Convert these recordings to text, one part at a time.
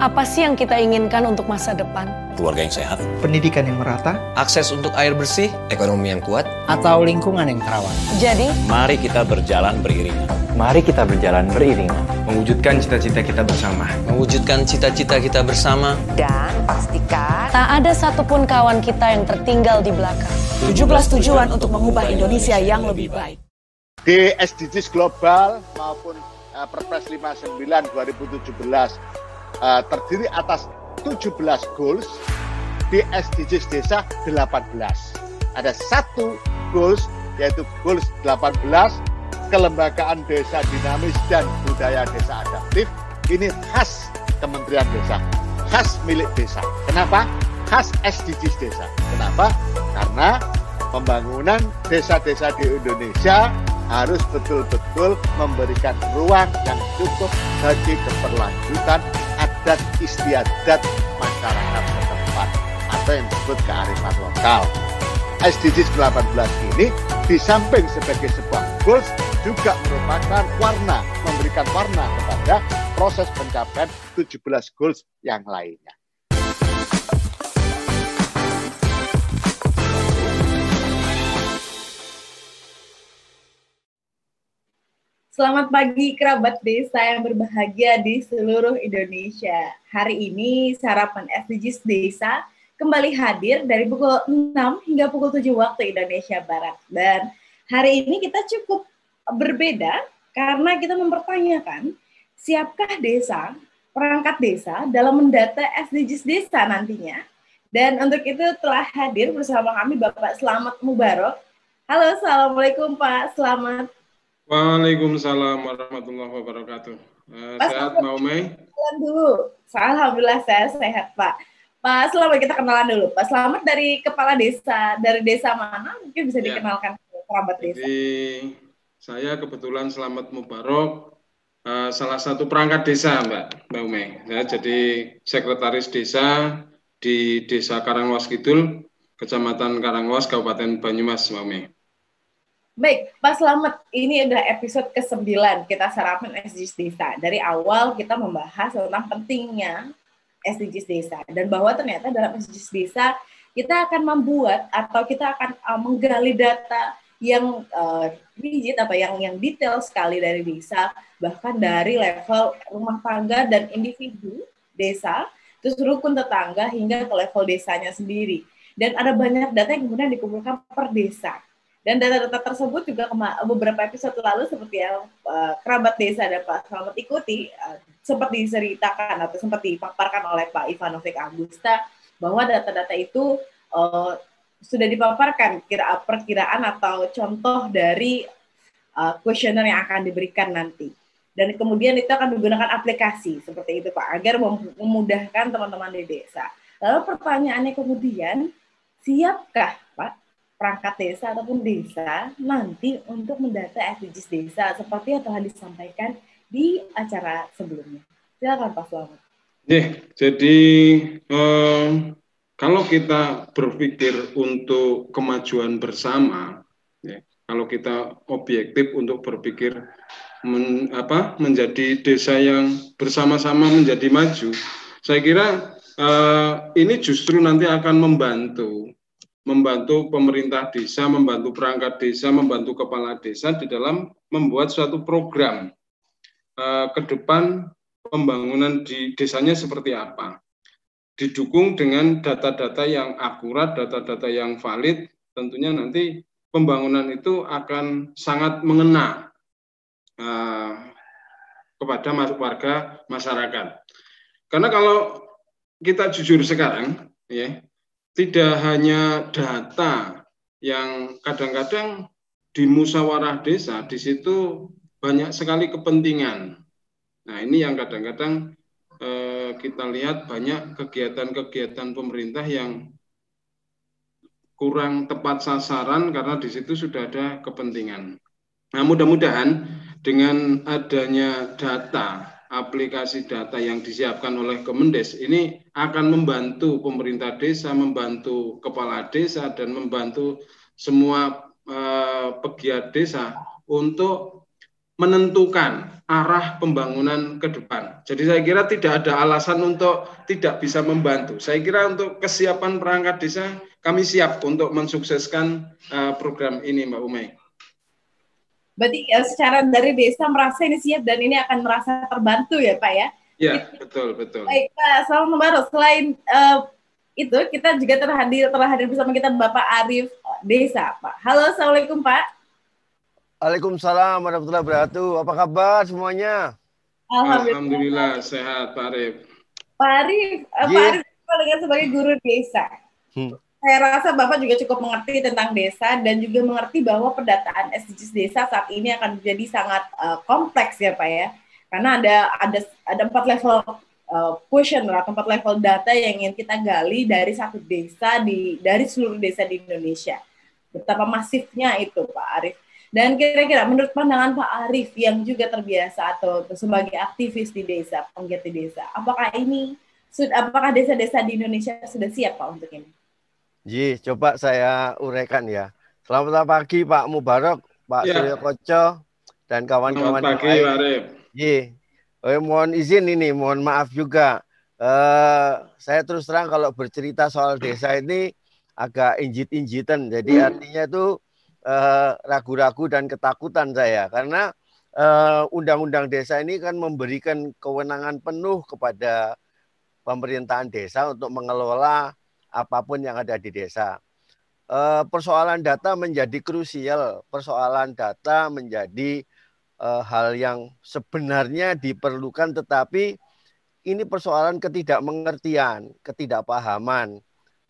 Apa sih yang kita inginkan untuk masa depan? keluarga yang sehat, pendidikan yang merata, akses untuk air bersih, ekonomi yang kuat, atau lingkungan yang terawat. Jadi, mari kita berjalan beriringan. Mari kita berjalan beriringan. Mewujudkan cita-cita kita bersama. Mewujudkan cita-cita kita bersama. Dan pastikan tak ada satupun kawan kita yang tertinggal di belakang. 17 tujuan untuk mengubah Indonesia yang lebih baik. Di SDGs global maupun uh, Perpres 59 2017 uh, terdiri atas 17 goals di SDGs desa 18. Ada satu goals yaitu goals 18 kelembagaan desa dinamis dan budaya desa adaptif. Ini khas Kementerian Desa, khas milik desa. Kenapa? Khas SDGs desa. Kenapa? Karena pembangunan desa-desa di Indonesia harus betul-betul memberikan ruang yang cukup bagi keberlanjutan adat istiadat masyarakat setempat atau yang disebut kearifan lokal. SDGs 18 ini di samping sebagai sebuah goals juga merupakan warna, memberikan warna kepada proses pencapaian 17 goals yang lainnya. Selamat pagi kerabat desa yang berbahagia di seluruh Indonesia. Hari ini sarapan SDGs Desa kembali hadir dari pukul 6 hingga pukul 7 waktu Indonesia Barat. Dan hari ini kita cukup berbeda karena kita mempertanyakan siapkah desa, perangkat desa dalam mendata SDGs Desa nantinya. Dan untuk itu telah hadir bersama kami Bapak Selamat Mubarok. Halo, Assalamualaikum Pak Selamat. Waalaikumsalam warahmatullahi wabarakatuh. Uh, sehat mau Mei? Kenalan dulu. Alhamdulillah saya sehat Pak. Pak Selamat kita kenalan dulu. Pak Selamat dari kepala desa dari desa mana? Mungkin bisa ya. dikenalkan kerabat desa. Jadi saya kebetulan Selamat Mubarok uh, salah satu perangkat desa Mbak Mbak Mei. Ya, jadi sekretaris desa di Desa Karangwas Kidul, Kecamatan Karangwas, Kabupaten Banyumas, Mbak Mei. Baik, Pak Selamat, ini udah episode ke-9. Kita sarapan SDGs Desa. Dari awal kita membahas tentang pentingnya SDGs Desa. Dan bahwa ternyata dalam SDGs Desa kita akan membuat atau kita akan uh, menggali data yang uh, rigid apa yang yang detail sekali dari desa bahkan dari level rumah tangga dan individu desa terus rukun tetangga hingga ke level desanya sendiri. Dan ada banyak data yang kemudian dikumpulkan per desa dan data-data tersebut juga beberapa episode lalu seperti yang uh, kerabat desa dan Pak Selamat ikuti uh, sempat diceritakan atau sempat dipaparkan oleh Pak Ivanovic Agusta bahwa data-data itu uh, sudah dipaparkan kira perkiraan atau contoh dari kuesioner uh, yang akan diberikan nanti. Dan kemudian itu akan menggunakan aplikasi seperti itu Pak agar memudahkan teman-teman di desa. Lalu pertanyaannya kemudian siapkah perangkat desa ataupun desa nanti untuk mendata SDGs desa seperti yang telah disampaikan di acara sebelumnya. Silakan Pak Selamat. Yeah, jadi um, kalau kita berpikir untuk kemajuan bersama, ya, kalau kita objektif untuk berpikir men, apa, menjadi desa yang bersama-sama menjadi maju, saya kira uh, ini justru nanti akan membantu membantu pemerintah desa, membantu perangkat desa, membantu kepala desa di dalam membuat suatu program uh, ke depan pembangunan di desanya seperti apa. Didukung dengan data-data yang akurat, data-data yang valid, tentunya nanti pembangunan itu akan sangat mengena uh, kepada warga masyarakat. Karena kalau kita jujur sekarang, ya tidak hanya data yang kadang-kadang di musyawarah desa, di situ banyak sekali kepentingan. Nah ini yang kadang-kadang eh, kita lihat banyak kegiatan-kegiatan pemerintah yang kurang tepat sasaran karena di situ sudah ada kepentingan. Nah mudah-mudahan dengan adanya data aplikasi data yang disiapkan oleh Kemendes ini akan membantu pemerintah desa, membantu kepala desa, dan membantu semua uh, pegiat desa untuk menentukan arah pembangunan ke depan. Jadi saya kira tidak ada alasan untuk tidak bisa membantu. Saya kira untuk kesiapan perangkat desa kami siap untuk mensukseskan uh, program ini Mbak Umay. Berarti ya, secara dari desa merasa ini siap dan ini akan merasa terbantu ya Pak ya? Iya, betul, betul. Baik Pak, selamat baru. Selain uh, itu kita juga terhadir terhadir bersama kita Bapak Arif Desa Pak. Halo, Assalamualaikum Pak. Waalaikumsalam warahmatullahi wabarakatuh. Apa kabar semuanya? Alhamdulillah, Alhamdulillah sehat Pak Arif. Pak Arif, yeah. Pak Arif dengan sebagai guru desa. Hmm. Saya rasa Bapak juga cukup mengerti tentang desa dan juga mengerti bahwa pendataan SDGs desa saat ini akan menjadi sangat uh, kompleks ya Pak ya. Karena ada ada ada empat level uh, question atau empat level data yang ingin kita gali dari satu desa di dari seluruh desa di Indonesia. Betapa masifnya itu Pak Arif. Dan kira-kira menurut pandangan Pak Arief yang juga terbiasa atau sebagai aktivis di desa, penggiat di desa, apakah ini apakah desa-desa di Indonesia sudah siap Pak untuk ini? Ji, coba saya uraikan ya. Selamat pagi Pak Mubarak, Pak ya. Suryo Koco, dan kawan-kawan yang lain. Pak Arif. Ji, oh, mohon izin ini, mohon maaf juga. Uh, saya terus terang kalau bercerita soal desa ini agak injit-injitan. Jadi hmm. artinya tuh Eh, ragu-ragu uh, dan ketakutan saya karena eh, undang-undang desa ini kan memberikan kewenangan penuh kepada pemerintahan desa untuk mengelola apa pun yang ada di desa. Uh, persoalan data menjadi krusial, persoalan data menjadi uh, hal yang sebenarnya diperlukan, tetapi ini persoalan ketidakmengertian, ketidakpahaman.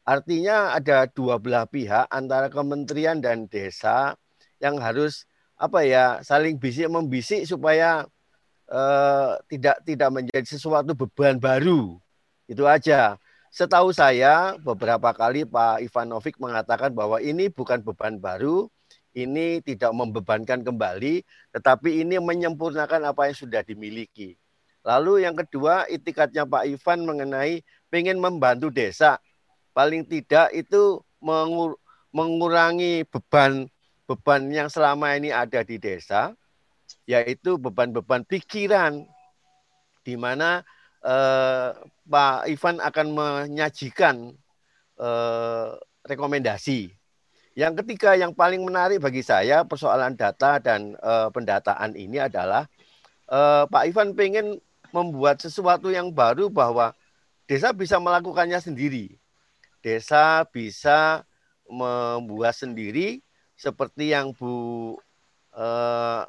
Artinya ada dua belah pihak antara kementerian dan desa yang harus apa ya saling bisik membisik supaya uh, tidak tidak menjadi sesuatu beban baru. Itu aja. Setahu saya beberapa kali Pak Ivanovic mengatakan bahwa ini bukan beban baru, ini tidak membebankan kembali, tetapi ini menyempurnakan apa yang sudah dimiliki. Lalu yang kedua, itikatnya Pak Ivan mengenai pengen membantu desa paling tidak itu mengur mengurangi beban beban yang selama ini ada di desa yaitu beban-beban pikiran di mana eh, Pak Ivan akan menyajikan eh, rekomendasi. Yang ketiga yang paling menarik bagi saya persoalan data dan eh, pendataan ini adalah Pak Ivan pengen membuat sesuatu yang baru bahwa desa bisa melakukannya sendiri desa bisa membuat sendiri seperti yang Bu eh,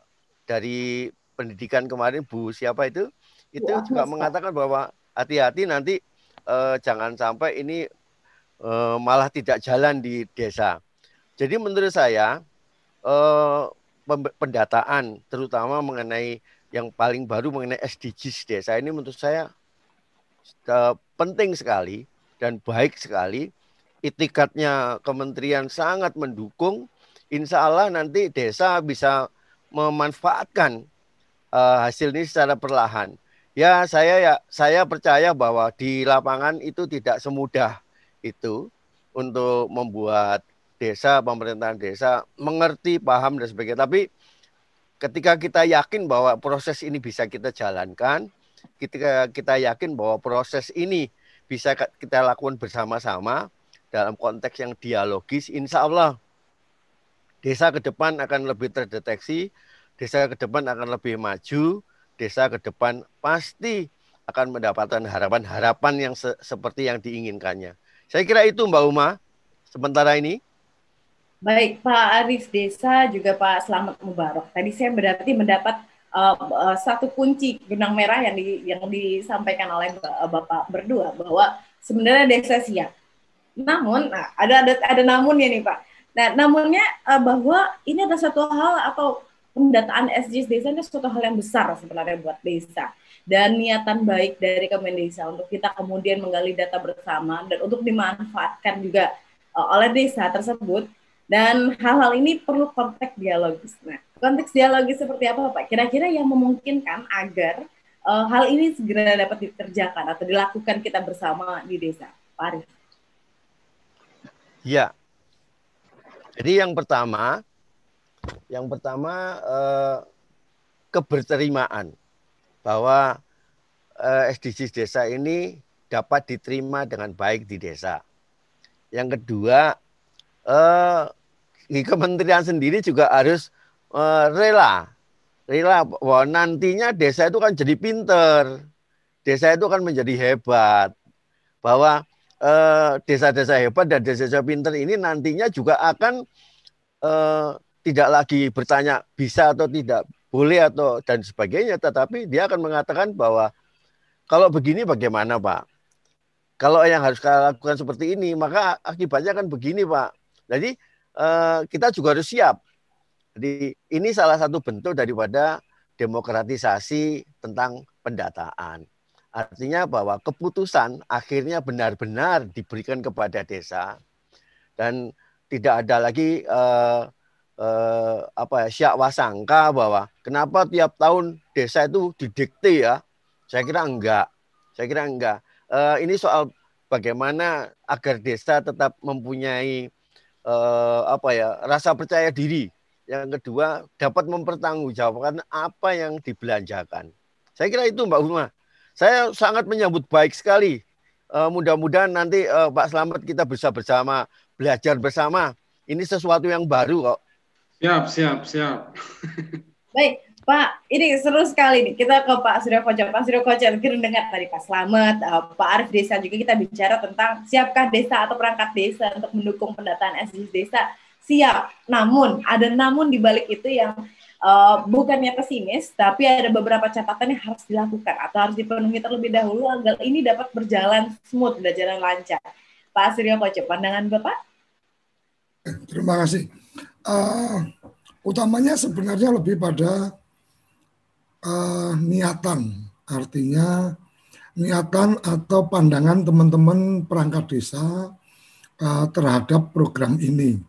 dari pendidikan kemarin Bu siapa itu itu ya, juga mengatakan bahwa hati-hati nanti eh, jangan sampai ini eh, malah tidak jalan di desa. Jadi menurut saya eh, pendataan terutama mengenai yang paling baru mengenai SDGs desa ini menurut saya eh, penting sekali dan baik sekali. Itikatnya kementerian sangat mendukung. Insya Allah nanti desa bisa memanfaatkan uh, hasil ini secara perlahan. Ya saya ya saya percaya bahwa di lapangan itu tidak semudah itu untuk membuat desa pemerintahan desa mengerti paham dan sebagainya. Tapi ketika kita yakin bahwa proses ini bisa kita jalankan, ketika kita yakin bahwa proses ini bisa kita lakukan bersama-sama dalam konteks yang dialogis, insya Allah desa ke depan akan lebih terdeteksi, desa ke depan akan lebih maju, desa ke depan pasti akan mendapatkan harapan-harapan yang se seperti yang diinginkannya. Saya kira itu Mbak Uma, sementara ini. Baik Pak Arif Desa, juga Pak Selamat Mubarak. Tadi saya berarti mendapat uh, uh, satu kunci benang merah yang di, yang disampaikan oleh Bapak berdua bahwa sebenarnya desa siap. Namun nah, ada ada ada namunnya nih Pak. Nah, namunnya uh, bahwa ini ada satu hal atau pendataan SDGs desa ini suatu hal yang besar sebenarnya buat desa dan niatan baik dari Kemendesa untuk kita kemudian menggali data bersama dan untuk dimanfaatkan juga uh, oleh desa tersebut dan hal-hal ini perlu konteks dialogis. Nah, konteks dialogis seperti apa Pak? Kira-kira yang memungkinkan agar uh, hal ini segera dapat dikerjakan atau dilakukan kita bersama di desa, Pak Arif? Ya. Jadi yang pertama, yang pertama uh, keberterimaan bahwa uh, SDGs desa ini dapat diterima dengan baik di desa. Yang kedua, uh, di kementerian sendiri juga harus uh, rela, rela bahwa nantinya desa itu kan jadi pinter, desa itu kan menjadi hebat, bahwa desa-desa uh, hebat dan desa-desa pinter ini nantinya juga akan uh, tidak lagi bertanya bisa atau tidak boleh atau dan sebagainya, tetapi dia akan mengatakan bahwa kalau begini bagaimana Pak? Kalau yang harus kita lakukan seperti ini, maka akibatnya kan begini Pak. Jadi eh, kita juga harus siap. Jadi ini salah satu bentuk daripada demokratisasi tentang pendataan. Artinya bahwa keputusan akhirnya benar-benar diberikan kepada desa dan tidak ada lagi eh, eh, apa ya syak wasangka bahwa kenapa tiap tahun desa itu didikte ya saya kira enggak. Saya kira enggak. Uh, ini soal bagaimana agar desa tetap mempunyai uh, apa ya rasa percaya diri. Yang kedua dapat mempertanggungjawabkan apa yang dibelanjakan. Saya kira itu Mbak Huma. Saya sangat menyambut baik sekali. Uh, mudah-mudahan nanti uh, Pak Slamet kita bisa bersama belajar bersama. Ini sesuatu yang baru kok. Siap, siap, siap. Baik, Pak, ini seru sekali nih. Kita ke Pak Surya Koca. Pak Surya Koca, mungkin dengar tadi Pak Slamet, uh, Pak Arif Desa juga kita bicara tentang siapkah desa atau perangkat desa untuk mendukung pendataan SDGs desa. Siap, namun ada namun di balik itu yang uh, bukannya pesimis, tapi ada beberapa catatan yang harus dilakukan atau harus dipenuhi terlebih dahulu agar ini dapat berjalan smooth, berjalan lancar. Pak Surya Koca, pandangan Bapak? Terima kasih. Uh, utamanya sebenarnya lebih pada uh, niatan, artinya niatan atau pandangan teman-teman perangkat desa uh, terhadap program ini.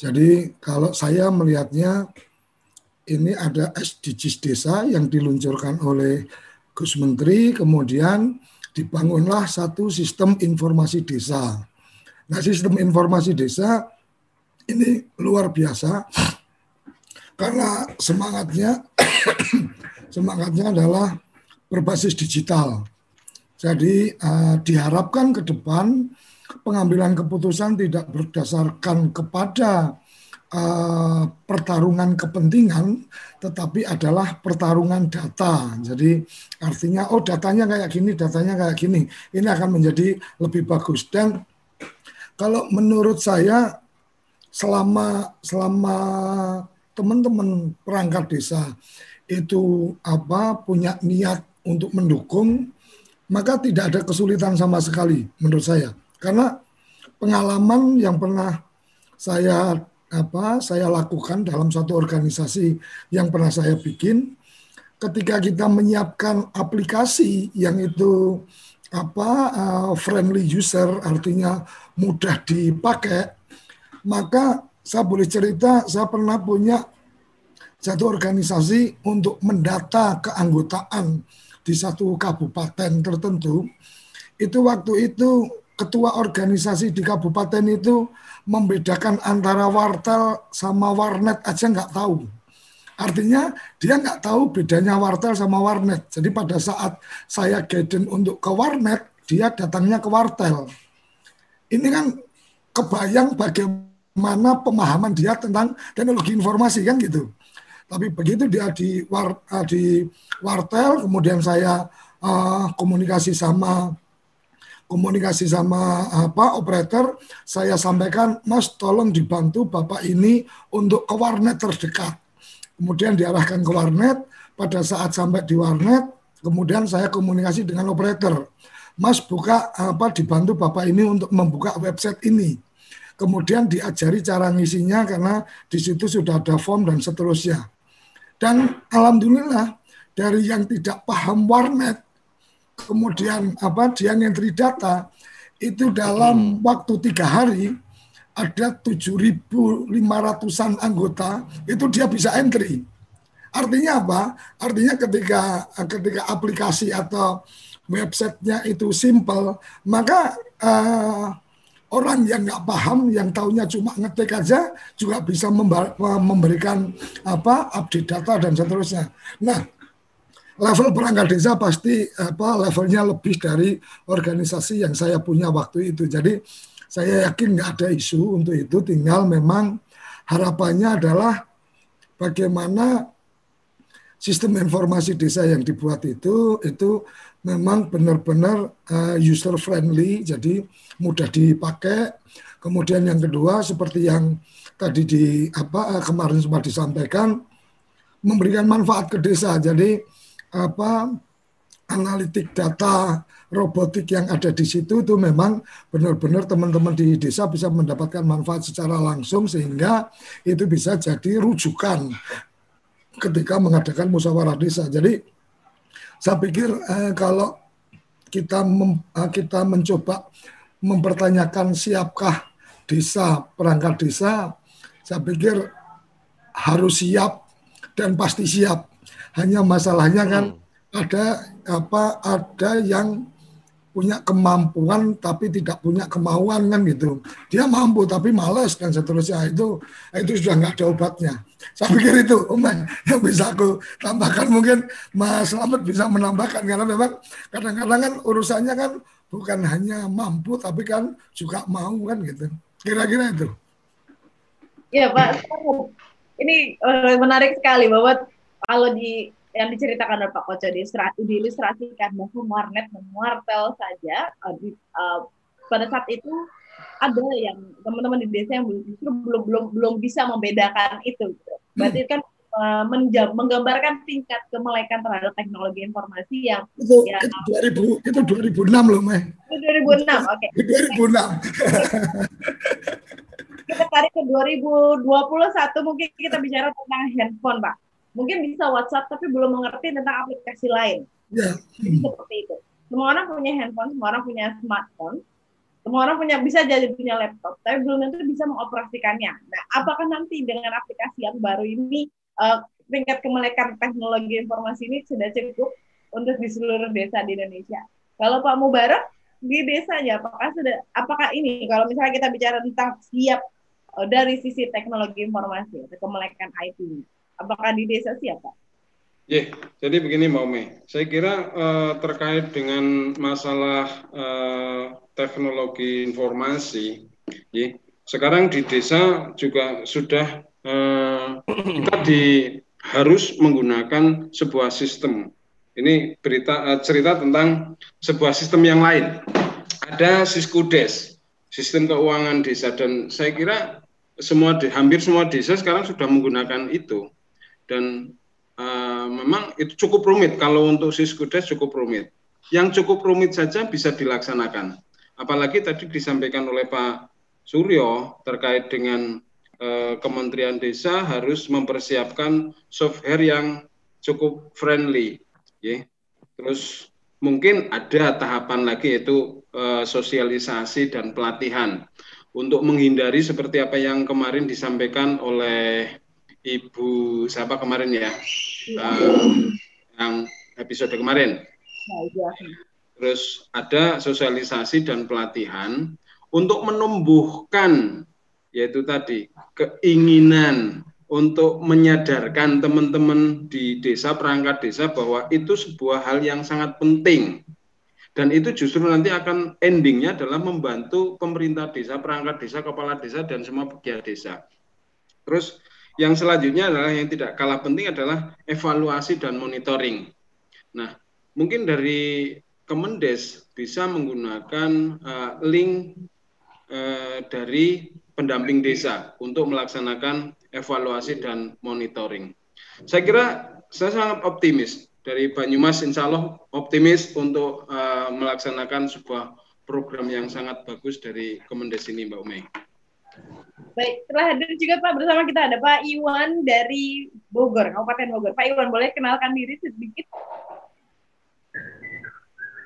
Jadi kalau saya melihatnya ini ada SDGs desa yang diluncurkan oleh Gus Menteri, kemudian dibangunlah satu sistem informasi desa. Nah, sistem informasi desa ini luar biasa karena semangatnya semangatnya adalah berbasis digital. Jadi uh, diharapkan ke depan pengambilan keputusan tidak berdasarkan kepada uh, pertarungan kepentingan, tetapi adalah pertarungan data. Jadi artinya oh datanya kayak gini, datanya kayak gini, ini akan menjadi lebih bagus. Dan kalau menurut saya selama selama teman-teman perangkat desa itu apa punya niat untuk mendukung maka tidak ada kesulitan sama sekali menurut saya. Karena pengalaman yang pernah saya apa saya lakukan dalam satu organisasi yang pernah saya bikin ketika kita menyiapkan aplikasi yang itu apa uh, friendly user artinya mudah dipakai maka saya boleh cerita saya pernah punya satu organisasi untuk mendata keanggotaan di satu kabupaten tertentu, itu waktu itu ketua organisasi di kabupaten itu membedakan antara wartel sama warnet aja nggak tahu. Artinya dia nggak tahu bedanya wartel sama warnet. Jadi pada saat saya guidance untuk ke warnet, dia datangnya ke wartel. Ini kan kebayang bagaimana pemahaman dia tentang teknologi informasi kan gitu. Tapi begitu dia di war, uh, di wartel, kemudian saya uh, komunikasi sama komunikasi sama apa operator, saya sampaikan, Mas tolong dibantu Bapak ini untuk ke warnet terdekat. Kemudian diarahkan ke warnet, pada saat sampai di warnet, kemudian saya komunikasi dengan operator. Mas buka apa dibantu Bapak ini untuk membuka website ini. Kemudian diajari cara ngisinya karena di situ sudah ada form dan seterusnya. Dan alhamdulillah dari yang tidak paham warnet, kemudian apa dia ngentri data, itu dalam hmm. waktu tiga hari ada 7.500an anggota itu dia bisa entry. Artinya apa? Artinya ketika ketika aplikasi atau websitenya itu simple, maka uh, orang yang nggak paham, yang taunya cuma ngetik aja juga bisa memberikan apa update data dan seterusnya. Nah, level perangkat desa pasti apa levelnya lebih dari organisasi yang saya punya waktu itu. Jadi saya yakin nggak ada isu untuk itu. Tinggal memang harapannya adalah bagaimana sistem informasi desa yang dibuat itu itu memang benar-benar uh, user friendly, jadi mudah dipakai. Kemudian yang kedua seperti yang tadi di apa uh, kemarin sempat disampaikan memberikan manfaat ke desa. Jadi apa analitik data robotik yang ada di situ itu memang benar-benar teman-teman di desa bisa mendapatkan manfaat secara langsung sehingga itu bisa jadi rujukan ketika mengadakan musyawarah desa. Jadi saya pikir eh, kalau kita mem, eh, kita mencoba mempertanyakan siapkah desa perangkat desa, saya pikir harus siap dan pasti siap. Hanya masalahnya kan hmm. ada apa ada yang punya kemampuan tapi tidak punya kemauan kan gitu. Dia mampu tapi males dan seterusnya itu itu sudah nggak ada obatnya. Saya pikir itu Om yang bisa aku tambahkan mungkin Mas Slamet bisa menambahkan karena memang kadang-kadang kan urusannya kan bukan hanya mampu tapi kan juga mau kan gitu. Kira-kira itu. Ya Pak, ini eh, menarik sekali bahwa kalau di yang diceritakan oleh Pak Koco di diilustrasikan bahwa warnet dan wartel saja uh, di, uh, pada saat itu ada yang teman-teman di desa yang justru belum belum belum bisa membedakan itu. Gitu. Berarti kan uh, menjam, menggambarkan tingkat kemelekan terhadap teknologi informasi yang itu, ya, itu 2000 itu 2006 loh meh. Itu 2006, oke. Okay. 2006. kita tarik ke 2021 mungkin kita bicara tentang handphone, Pak mungkin bisa WhatsApp tapi belum mengerti tentang aplikasi lain. Yeah. Jadi seperti itu. Semua orang punya handphone, semua orang punya smartphone, semua orang punya bisa jadi punya laptop, tapi belum tentu bisa mengoperasikannya. Nah, apakah nanti dengan aplikasi yang baru ini uh, tingkat kemelekan teknologi informasi ini sudah cukup untuk di seluruh desa di Indonesia? Kalau Pak Mubarak di desanya, apakah sudah, apakah ini kalau misalnya kita bicara tentang siap uh, dari sisi teknologi informasi atau kemelekan IT ini? Apakah di desa siapa? Ya, yeah, jadi begini Mbak Umi, saya kira uh, terkait dengan masalah uh, teknologi informasi, ya, sekarang di desa juga sudah uh, kita di harus menggunakan sebuah sistem. Ini berita uh, cerita tentang sebuah sistem yang lain. Ada Siskudes, sistem keuangan desa dan saya kira semua hampir semua desa sekarang sudah menggunakan itu dan uh, memang itu cukup rumit kalau untuk Siskudes cukup rumit. Yang cukup rumit saja bisa dilaksanakan. Apalagi tadi disampaikan oleh Pak Suryo terkait dengan uh, Kementerian Desa harus mempersiapkan software yang cukup friendly, ya. Terus mungkin ada tahapan lagi yaitu uh, sosialisasi dan pelatihan untuk menghindari seperti apa yang kemarin disampaikan oleh Ibu siapa kemarin ya, um, yang episode kemarin. Terus ada sosialisasi dan pelatihan untuk menumbuhkan yaitu tadi keinginan untuk menyadarkan teman-teman di desa perangkat desa bahwa itu sebuah hal yang sangat penting dan itu justru nanti akan endingnya adalah membantu pemerintah desa, perangkat desa, kepala desa dan semua pegiat desa. Terus yang selanjutnya adalah yang tidak kalah penting adalah evaluasi dan monitoring. Nah, mungkin dari Kemendes bisa menggunakan uh, link uh, dari pendamping desa untuk melaksanakan evaluasi dan monitoring. Saya kira saya sangat optimis dari Banyumas, insya Allah optimis untuk uh, melaksanakan sebuah program yang sangat bagus dari Kemendes ini, Mbak Umay. Baik, setelah hadir juga Pak bersama kita ada Pak Iwan dari Bogor, Kabupaten Bogor. Pak Iwan, boleh kenalkan diri sedikit?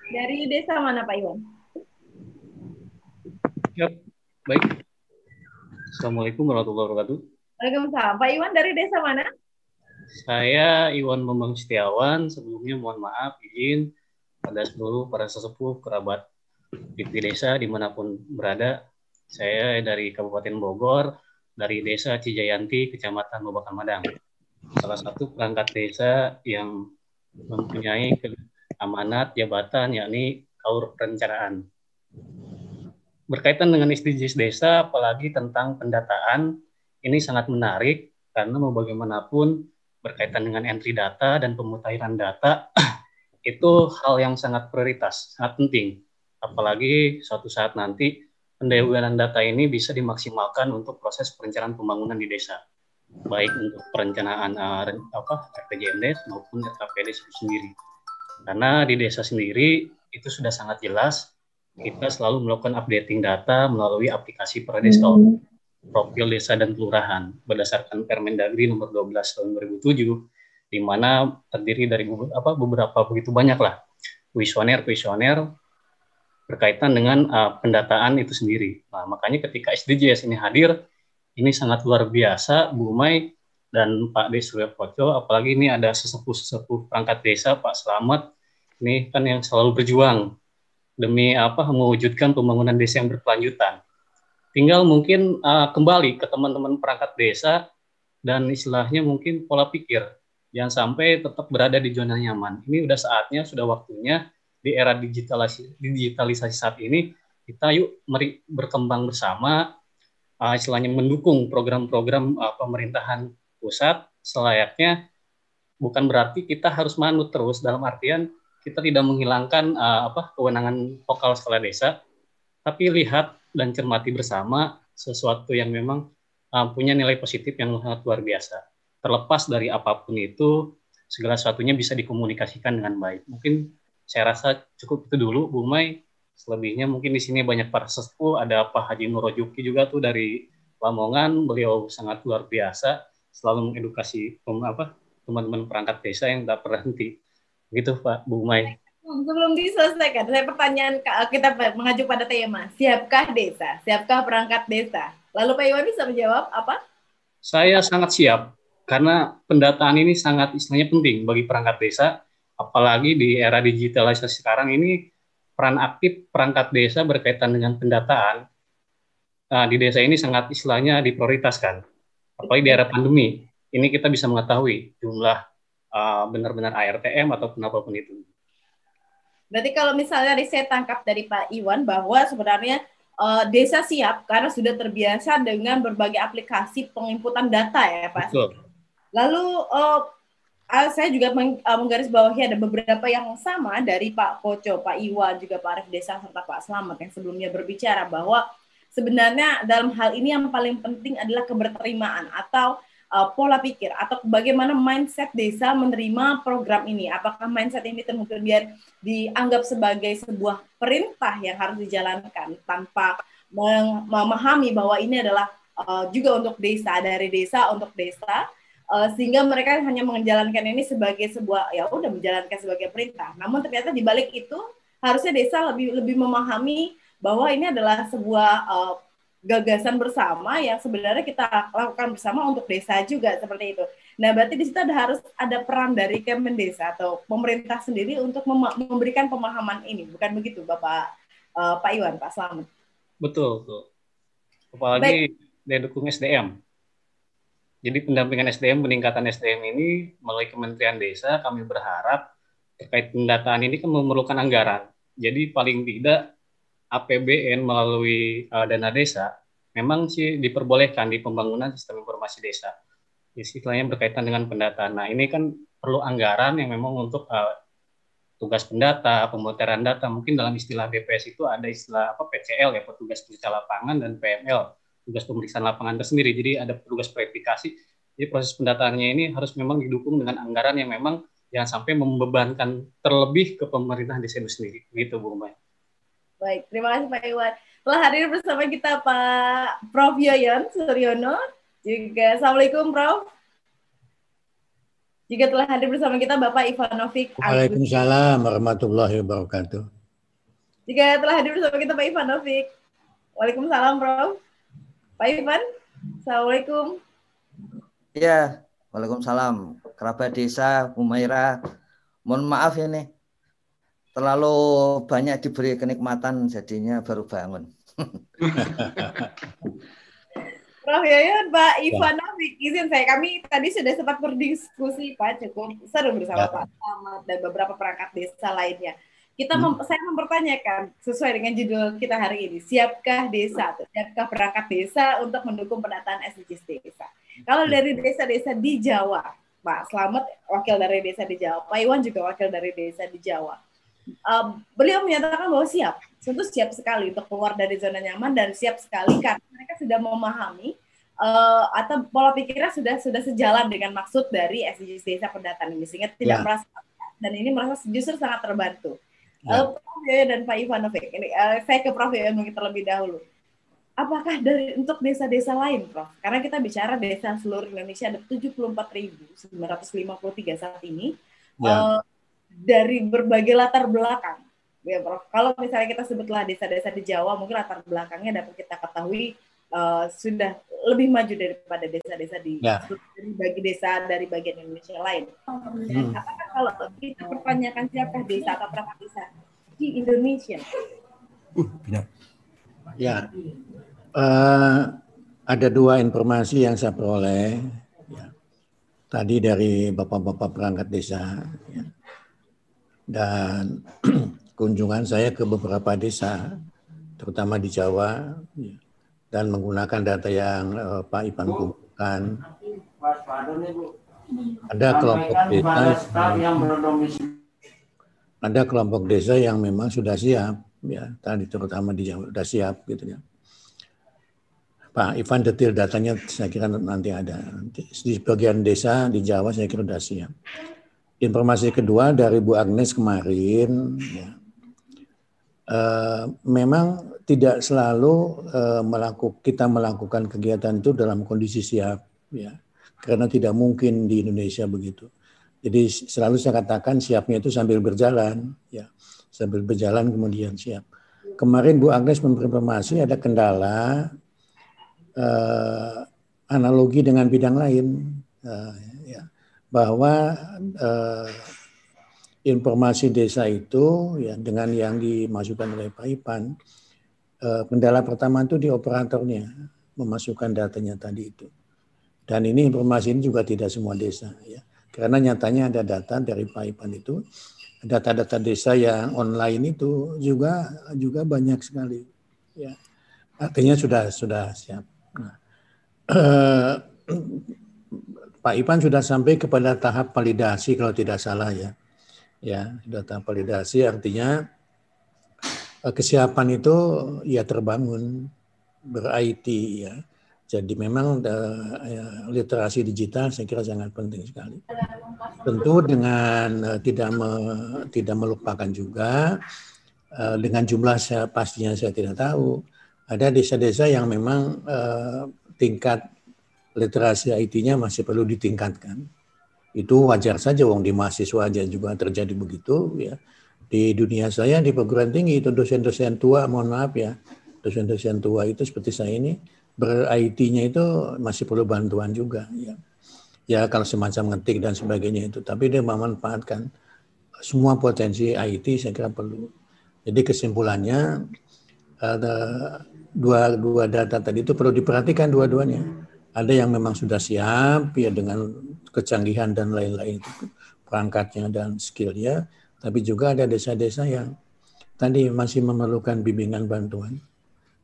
Dari desa mana Pak Iwan? Ya, baik. Assalamualaikum warahmatullahi wabarakatuh. Waalaikumsalam. Pak Iwan dari desa mana? Saya Iwan Bambang Setiawan. Sebelumnya mohon maaf, izin pada seluruh para sesepuh, kerabat di desa di mana pun berada Saya dari Kabupaten Bogor, dari Desa Cijayanti, Kecamatan Babakan Madang. Salah satu perangkat desa yang mempunyai amanat jabatan yakni kaur perencanaan. Berkaitan dengan SDGs desa, apalagi tentang pendataan, ini sangat menarik karena mau bagaimanapun berkaitan dengan entry data dan pemutahiran data itu hal yang sangat prioritas, sangat penting. Apalagi suatu saat nanti pendayagunaan data ini bisa dimaksimalkan untuk proses perencanaan pembangunan di desa, baik untuk perencanaan uh, apa RPJMD maupun RKPD itu sendiri. Karena di desa sendiri itu sudah sangat jelas kita selalu melakukan updating data melalui aplikasi Pradesa hmm. profil desa dan kelurahan berdasarkan Permendagri nomor 12 tahun 2007 di mana terdiri dari apa beberapa begitu banyak lah kuesioner kuesioner berkaitan dengan uh, pendataan itu sendiri. Nah, makanya ketika SDGs ini hadir, ini sangat luar biasa Bu Mai dan Pak Desril Koco, apalagi ini ada sesepuh-sesepuh perangkat desa Pak Selamat, ini kan yang selalu berjuang demi apa mewujudkan pembangunan desa yang berkelanjutan. Tinggal mungkin uh, kembali ke teman-teman perangkat desa dan istilahnya mungkin pola pikir. Jangan sampai tetap berada di zona nyaman. Ini sudah saatnya, sudah waktunya di era digitalisasi, digitalisasi saat ini kita yuk meri, berkembang bersama, uh, istilahnya mendukung program-program uh, pemerintahan pusat selayaknya. Bukan berarti kita harus manut terus dalam artian kita tidak menghilangkan uh, apa kewenangan lokal sekolah desa, tapi lihat dan cermati bersama sesuatu yang memang uh, punya nilai positif yang sangat luar biasa. Terlepas dari apa pun itu, segala sesuatunya bisa dikomunikasikan dengan baik. Mungkin saya rasa cukup itu dulu, Bu Mai. Selebihnya mungkin di sini banyak para sesepuh, ada Pak Haji Nurojuki juga tuh dari Lamongan, beliau sangat luar biasa, selalu mengedukasi apa teman-teman perangkat desa yang tak berhenti Gitu Pak Bu Mai. Sebelum diselesaikan, saya pertanyaan kita mengajuk pada tema, siapkah desa? Siapkah perangkat desa? Lalu Pak Iwan bisa menjawab apa? Saya sangat siap, karena pendataan ini sangat istilahnya penting bagi perangkat desa, apalagi di era digitalisasi sekarang ini peran aktif perangkat desa berkaitan dengan pendataan nah, di desa ini sangat istilahnya diprioritaskan. Apalagi di era pandemi, ini kita bisa mengetahui jumlah uh, benar-benar ARTM ataupun apa pun itu. Berarti kalau misalnya saya tangkap dari Pak Iwan bahwa sebenarnya uh, desa siap karena sudah terbiasa dengan berbagai aplikasi penginputan data ya Pak. Betul. Lalu uh, saya juga meng, uh, menggarisbawahi ada beberapa yang sama dari Pak Koco, Pak Iwan, juga Pak Arif Desa serta Pak Slamet yang sebelumnya berbicara bahwa sebenarnya dalam hal ini yang paling penting adalah keberterimaan atau uh, pola pikir atau bagaimana mindset desa menerima program ini. Apakah mindset ini kemudian dianggap sebagai sebuah perintah yang harus dijalankan tanpa memahami bahwa ini adalah uh, juga untuk desa dari desa untuk desa uh, sehingga mereka hanya menjalankan ini sebagai sebuah ya udah menjalankan sebagai perintah. Namun ternyata di balik itu harusnya desa lebih lebih memahami bahwa ini adalah sebuah uh, gagasan bersama yang sebenarnya kita lakukan bersama untuk desa juga seperti itu. Nah, berarti di situ ada harus ada peran dari Kemendesa atau pemerintah sendiri untuk mem memberikan pemahaman ini, bukan begitu, Bapak uh, Pak Iwan, Pak Slamet? Betul, betul. Apalagi dari dukung SDM. Jadi pendampingan SDM, peningkatan SDM ini melalui Kementerian Desa, kami berharap terkait pendataan ini kan memerlukan anggaran. Jadi paling tidak APBN melalui uh, dana desa memang sih diperbolehkan di pembangunan sistem informasi desa. Istilahnya berkaitan dengan pendataan. Nah ini kan perlu anggaran yang memang untuk uh, tugas pendata, pemutaran data. Mungkin dalam istilah BPS itu ada istilah apa PCL ya, petugas periksa lapangan dan PML, tugas pemeriksaan lapangan tersendiri. Jadi ada petugas verifikasi. Jadi proses pendataannya ini harus memang didukung dengan anggaran yang memang jangan sampai membebankan terlebih ke pemerintahan desa itu sendiri. Gitu Bu Mbak. Baik, terima kasih Pak Iwan. Telah hadir bersama kita Pak Prof. Yoyon Suryono. Juga Assalamualaikum Prof. Juga telah hadir bersama kita Bapak Ivanovic. Waalaikumsalam warahmatullahi wabarakatuh. Juga telah hadir bersama kita Pak Ivanovic. Waalaikumsalam Prof. Pak Ivan, Assalamualaikum. Ya, Waalaikumsalam. Kerabat desa, Umaira. Mohon maaf ini terlalu banyak diberi kenikmatan jadinya baru bangun. Prof Yoyon, Pak Ivanovic, izin saya kami tadi sudah sempat berdiskusi Pak cukup seru bersama ya. Pak Ahmad dan beberapa perangkat desa lainnya. Kita mem saya mempertanyakan sesuai dengan judul kita hari ini, siapkah desa atau siapkah perangkat desa untuk mendukung penataan SDGs desa? Kalau dari desa-desa di Jawa, Pak Slamet wakil dari desa di Jawa, Pak Iwan juga wakil dari desa di Jawa. Um, beliau menyatakan bahwa siap, tentu siap sekali untuk keluar dari zona nyaman dan siap sekali karena mereka sudah memahami uh, atau pola pikirnya sudah sudah sejalan dengan maksud dari SDGs desa pendataan ini sehingga tidak ya. merasa dan ini merasa justru sangat terbantu. Ya. Uh, Prof Yoyo dan Pak Ivanovic, ini uh, saya ke Prof Yoyo mungkin terlebih dahulu. Apakah dari untuk desa-desa lain, Prof? Karena kita bicara desa seluruh Indonesia ada 74.953 saat ini. Ya. Uh, dari berbagai latar belakang. Ya, Prof. Kalau misalnya kita sebutlah desa-desa di Jawa, mungkin latar belakangnya dapat kita ketahui uh, sudah lebih maju daripada desa-desa di ya. dari bagi desa dari bagian Indonesia lain. Hmm. Apakah kalau kita pertanyakan siapa desa atau perangkat desa di Indonesia? Uh, benar. Ya, uh, ada dua informasi yang saya peroleh. Ya. Tadi dari bapak-bapak perangkat desa. Ya dan kunjungan saya ke beberapa desa, terutama di Jawa, ya, dan menggunakan data yang uh, Pak Ipan kumpulkan. Ada kelompok desa yang ada kelompok desa yang memang sudah siap, ya tadi terutama di Jawa sudah siap gitu ya. Pak Ivan detail datanya saya kira nanti ada. Di bagian desa di Jawa saya kira sudah siap. Informasi kedua dari Bu Agnes kemarin, ya, uh, memang tidak selalu uh, melakukan kita melakukan kegiatan itu dalam kondisi siap, ya, karena tidak mungkin di Indonesia begitu. Jadi selalu saya katakan siapnya itu sambil berjalan, ya, sambil berjalan kemudian siap. Kemarin Bu Agnes memberi informasi ada kendala uh, analogi dengan bidang lain. Uh, bahwa uh, informasi desa itu ya dengan yang dimasukkan oleh Pak Ipan uh, kendala pertama itu di operatornya memasukkan datanya tadi itu. Dan ini informasi ini juga tidak semua desa ya. Karena nyatanya ada data dari Pak Ipan itu data-data desa yang online itu juga juga banyak sekali ya. Artinya sudah sudah siap. Nah, uh, Pak Ipan sudah sampai kepada tahap validasi kalau tidak salah ya. Ya, tahap validasi artinya eh, kesiapan itu ya terbangun ber-IT ya. Jadi memang uh, literasi digital saya kira sangat penting sekali. Tentu dengan uh, tidak me, tidak melupakan juga dengan jumlah saya pastinya saya tidak tahu. Ada desa-desa yang memang tingkat literasi IT-nya masih perlu ditingkatkan. Itu wajar saja wong di mahasiswa aja juga terjadi begitu ya. Di dunia saya di perguruan tinggi itu dosen-dosen tua, mohon maaf ya, dosen-dosen tua itu seperti saya ini ber-IT-nya itu masih perlu bantuan juga ya. Ya kalau semacam ngetik dan sebagainya itu, tapi dia memanfaatkan semua potensi IT saya kira perlu. Jadi kesimpulannya ada dua dua data tadi itu perlu diperhatikan dua-duanya ada yang memang sudah siap ya dengan kecanggihan dan lain-lain perangkatnya dan skillnya, tapi juga ada desa-desa yang tadi masih memerlukan bimbingan bantuan.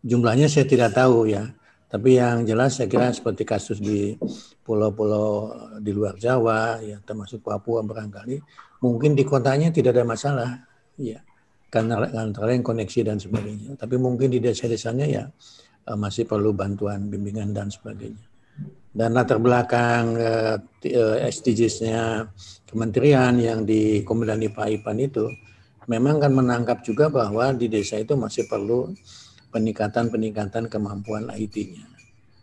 Jumlahnya saya tidak tahu ya, tapi yang jelas saya kira seperti kasus di pulau-pulau di luar Jawa, ya termasuk Papua barangkali, mungkin di kotanya tidak ada masalah, ya karena antara yang koneksi dan sebagainya. Tapi mungkin di desa-desanya ya eh, masih perlu bantuan bimbingan dan sebagainya dan latar belakang uh, SDGs-nya kementerian yang dikomandani Pak Ipan itu memang kan menangkap juga bahwa di desa itu masih perlu peningkatan-peningkatan kemampuan IT-nya.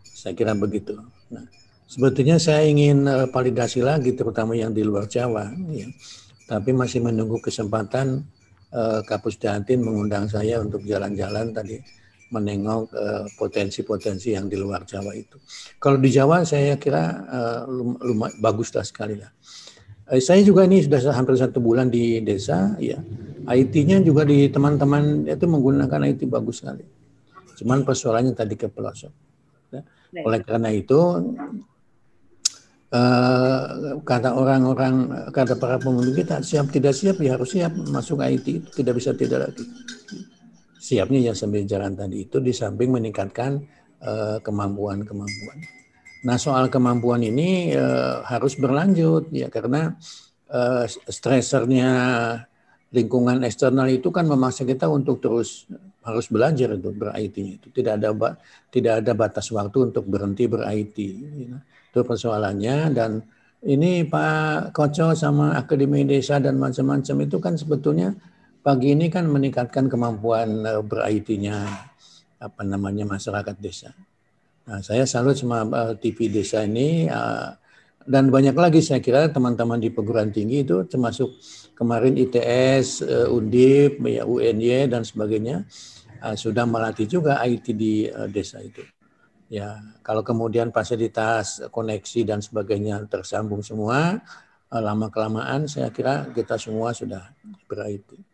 Saya kira begitu. Nah, sebetulnya saya ingin uh, validasi lagi terutama yang di luar Jawa ya. Tapi masih menunggu kesempatan uh, Kapus Dantin mengundang saya untuk jalan-jalan tadi menengok uh, potensi-potensi yang di luar Jawa itu. Kalau di Jawa saya kira uh, lumayan bagus lah sekali lah. Uh, saya juga ini sudah hampir satu bulan di desa, ya. IT-nya juga di teman-teman itu menggunakan IT bagus sekali. Cuman persoalannya tadi ke pelosok. Ya. Oleh karena itu eh, kata orang-orang kata para pemimpin kita siap tidak siap ya harus siap masuk IT itu tidak bisa tidak lagi. Siapnya yang sambil jalan tadi itu di samping meningkatkan eh, kemampuan-kemampuan. Nah soal kemampuan ini eh, harus berlanjut ya karena eh, stresernya lingkungan eksternal itu kan memaksa kita untuk terus harus belajar untuk ber-IT itu tidak ada tidak ada batas waktu untuk berhenti ber-IT ya. itu persoalannya dan ini Pak Koco sama Akademi Desa dan macam-macam itu kan sebetulnya pagi ini kan meningkatkan kemampuan eh, ber-IT-nya apa namanya masyarakat desa. Nah, saya salut sama eh, TV desa ini eh, dan banyak lagi saya kira teman-teman di perguruan tinggi itu termasuk kemarin ITS, Undip, ya UNY dan sebagainya sudah melatih juga IT di desa itu. Ya, kalau kemudian fasilitas koneksi dan sebagainya tersambung semua, lama kelamaan saya kira kita semua sudah ber-IT.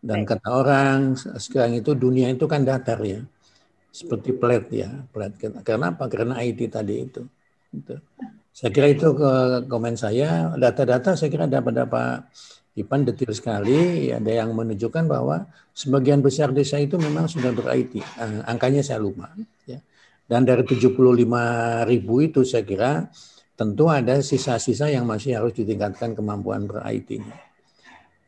Dan kata orang sekarang itu dunia itu kan datar ya, seperti plat ya, plat. Karena apa? Karena IT tadi itu. itu. Saya kira itu ke komen saya. Data-data saya kira dapat dapat Ipan detil sekali. Ada yang menunjukkan bahwa sebagian besar desa itu memang sudah ber-IT. Eh, angkanya saya lupa. Ya. Dan dari 75 ribu itu saya kira tentu ada sisa-sisa yang masih harus ditingkatkan kemampuan ber-IT-nya.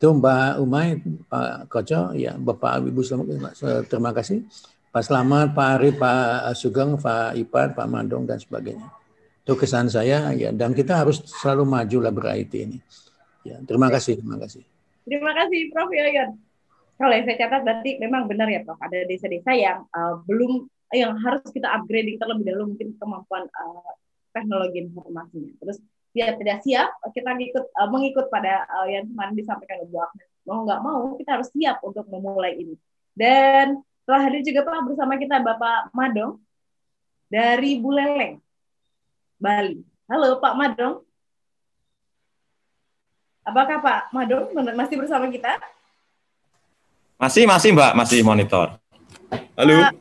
Itu Mbak Umay, Pak Koco, ya Bapak Ibu selamat, terima kasih. Pak Selamat, Pak Arif, Pak Sugeng, Pak Ipan, Pak Mandong, dan sebagainya. Itu kesan saya ya dan kita harus selalu maju lah ber-IT ini. Ya, terima kasih, terima kasih. Terima kasih Prof Yoyon. Kalau yang saya catat berarti memang benar ya Prof, ada desa-desa yang uh, belum yang harus kita upgrade terlebih dahulu mungkin kemampuan uh, teknologi informasinya. Terus dia tidak siap, kita ngikut uh, mengikut pada uh, yang kemarin disampaikan oleh Bu Ahmed. Mau nggak mau kita harus siap untuk memulai ini. Dan telah hadir juga Pak bersama kita Bapak Madong dari Buleleng. Bali. Halo Pak Madong. Apakah Pak Madong masih bersama kita? Masih, masih Mbak, masih monitor. Halo. Uh,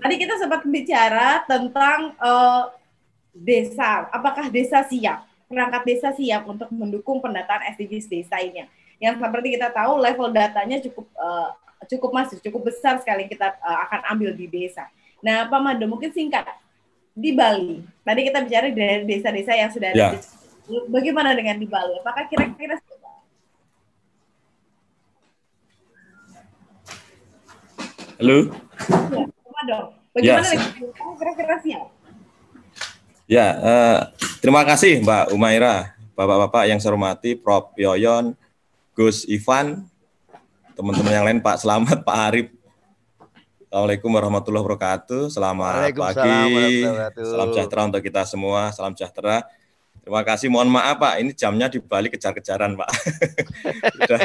tadi kita sempat bicara tentang uh, desa. Apakah desa siap? Perangkat desa siap untuk mendukung pendataan SDGs desa ini. Yang seperti kita tahu level datanya cukup uh, cukup masif, cukup besar sekali kita uh, akan ambil di desa. Nah, Pak Mado, mungkin singkat di Bali. Tadi kita bicara dari desa-desa yang sudah ada. Ya. Bagaimana dengan di Bali? Apakah kira-kira Halo. Ya, dong. Bagaimana ya. dengan kira-kira siap? Ya, uh, terima kasih Mbak Umaira, Bapak-bapak yang saya hormati, Prof. Yoyon, Gus Ivan, teman-teman yang lain, Pak Selamat, Pak Arif, Assalamualaikum warahmatullahi wabarakatuh. Selamat pagi. Salam sejahtera untuk kita semua. Salam sejahtera. Terima kasih. Mohon maaf Pak, ini jamnya dibalik kejar-kejaran Pak. sudah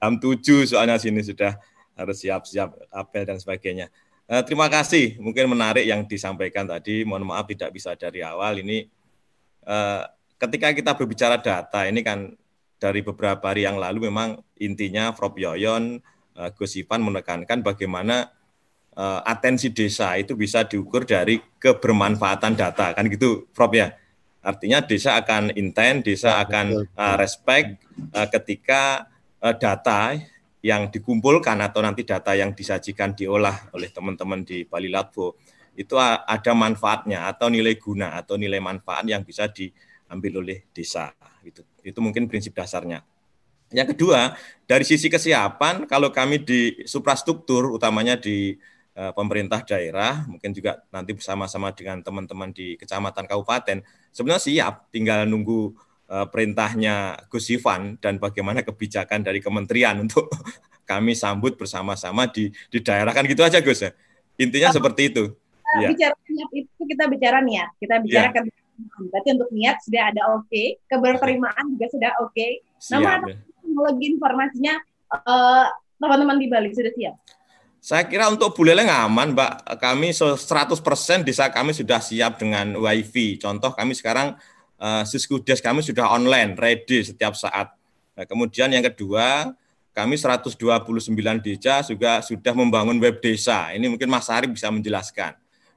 jam 7 soalnya sini sudah harus siap-siap apel dan sebagainya. Eh, terima kasih. Mungkin menarik yang disampaikan tadi. Mohon maaf tidak bisa dari awal. Ini eh, ketika kita berbicara data ini kan dari beberapa hari yang lalu memang intinya Prof Yoyon, eh, Gus Ivan menekankan bagaimana uh, atensi desa itu bisa diukur dari kebermanfaatan data kan gitu Prof ya artinya desa akan intent desa akan uh, respect uh, ketika uh, data yang dikumpulkan atau nanti data yang disajikan diolah oleh teman-teman di Bali Labbo itu ada manfaatnya atau nilai guna atau nilai manfaat yang bisa diambil oleh desa. Itu itu mungkin prinsip dasarnya. Yang kedua dari sisi kesiapan kalau kami di suprastruktur utamanya di Eh, pemerintah daerah, mungkin juga nanti bersama-sama dengan teman-teman di kecamatan kabupaten, sebenarnya siap, tinggal nunggu perintahnya Gus Ivan dan bagaimana kebijakan dari kementerian untuk kami sambut bersama-sama di di daerah kan gitu aja Gus ya. Intinya seperti itu. Ya. Bicara niat itu kita bicara niat, kita bicara ya. Berarti untuk niat sudah ada oke, okay. keberterimaan juga sudah oke. Okay. Nama ya. teknologi informasinya uh, teman-teman di Bali sudah siap. Saya kira untuk Buleleng aman, Mbak. Kami 100% desa kami sudah siap dengan WiFi. Contoh kami sekarang uh, Siskudes kami sudah online, ready setiap saat. Nah, kemudian yang kedua, kami 129 desa juga sudah membangun web desa. Ini mungkin Mas Arif bisa menjelaskan.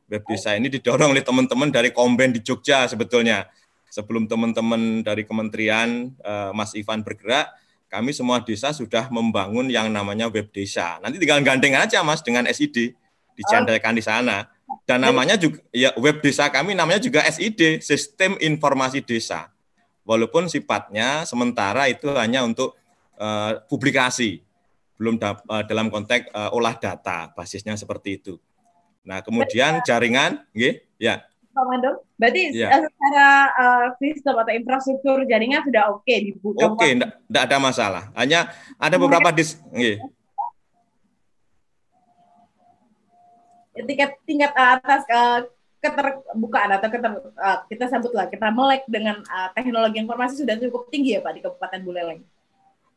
Web desa ini didorong oleh teman-teman dari Komben di Jogja sebetulnya. Sebelum teman-teman dari kementerian uh, Mas Ivan bergerak, kami semua desa sudah membangun yang namanya web desa. Nanti tinggal gandeng aja Mas dengan SID, dicandalkan di sana. Dan namanya juga ya web desa kami namanya juga SID, Sistem Informasi Desa. Walaupun sifatnya sementara itu hanya untuk uh, publikasi, belum da uh, dalam konteks uh, olah data, basisnya seperti itu. Nah, kemudian jaringan, nggih, ya. Pak Mando, berarti ya. secara uh, sistem atau infrastruktur jaringan sudah oke okay dibuka. Oke, okay, tidak ada masalah. Hanya ada beberapa dis, nggih. Tingkat tingkat atas uh, keterbukaan atau keter, uh, kita sebutlah kita melek dengan teknologi informasi sudah cukup tinggi ya Pak di Kabupaten Buleleng.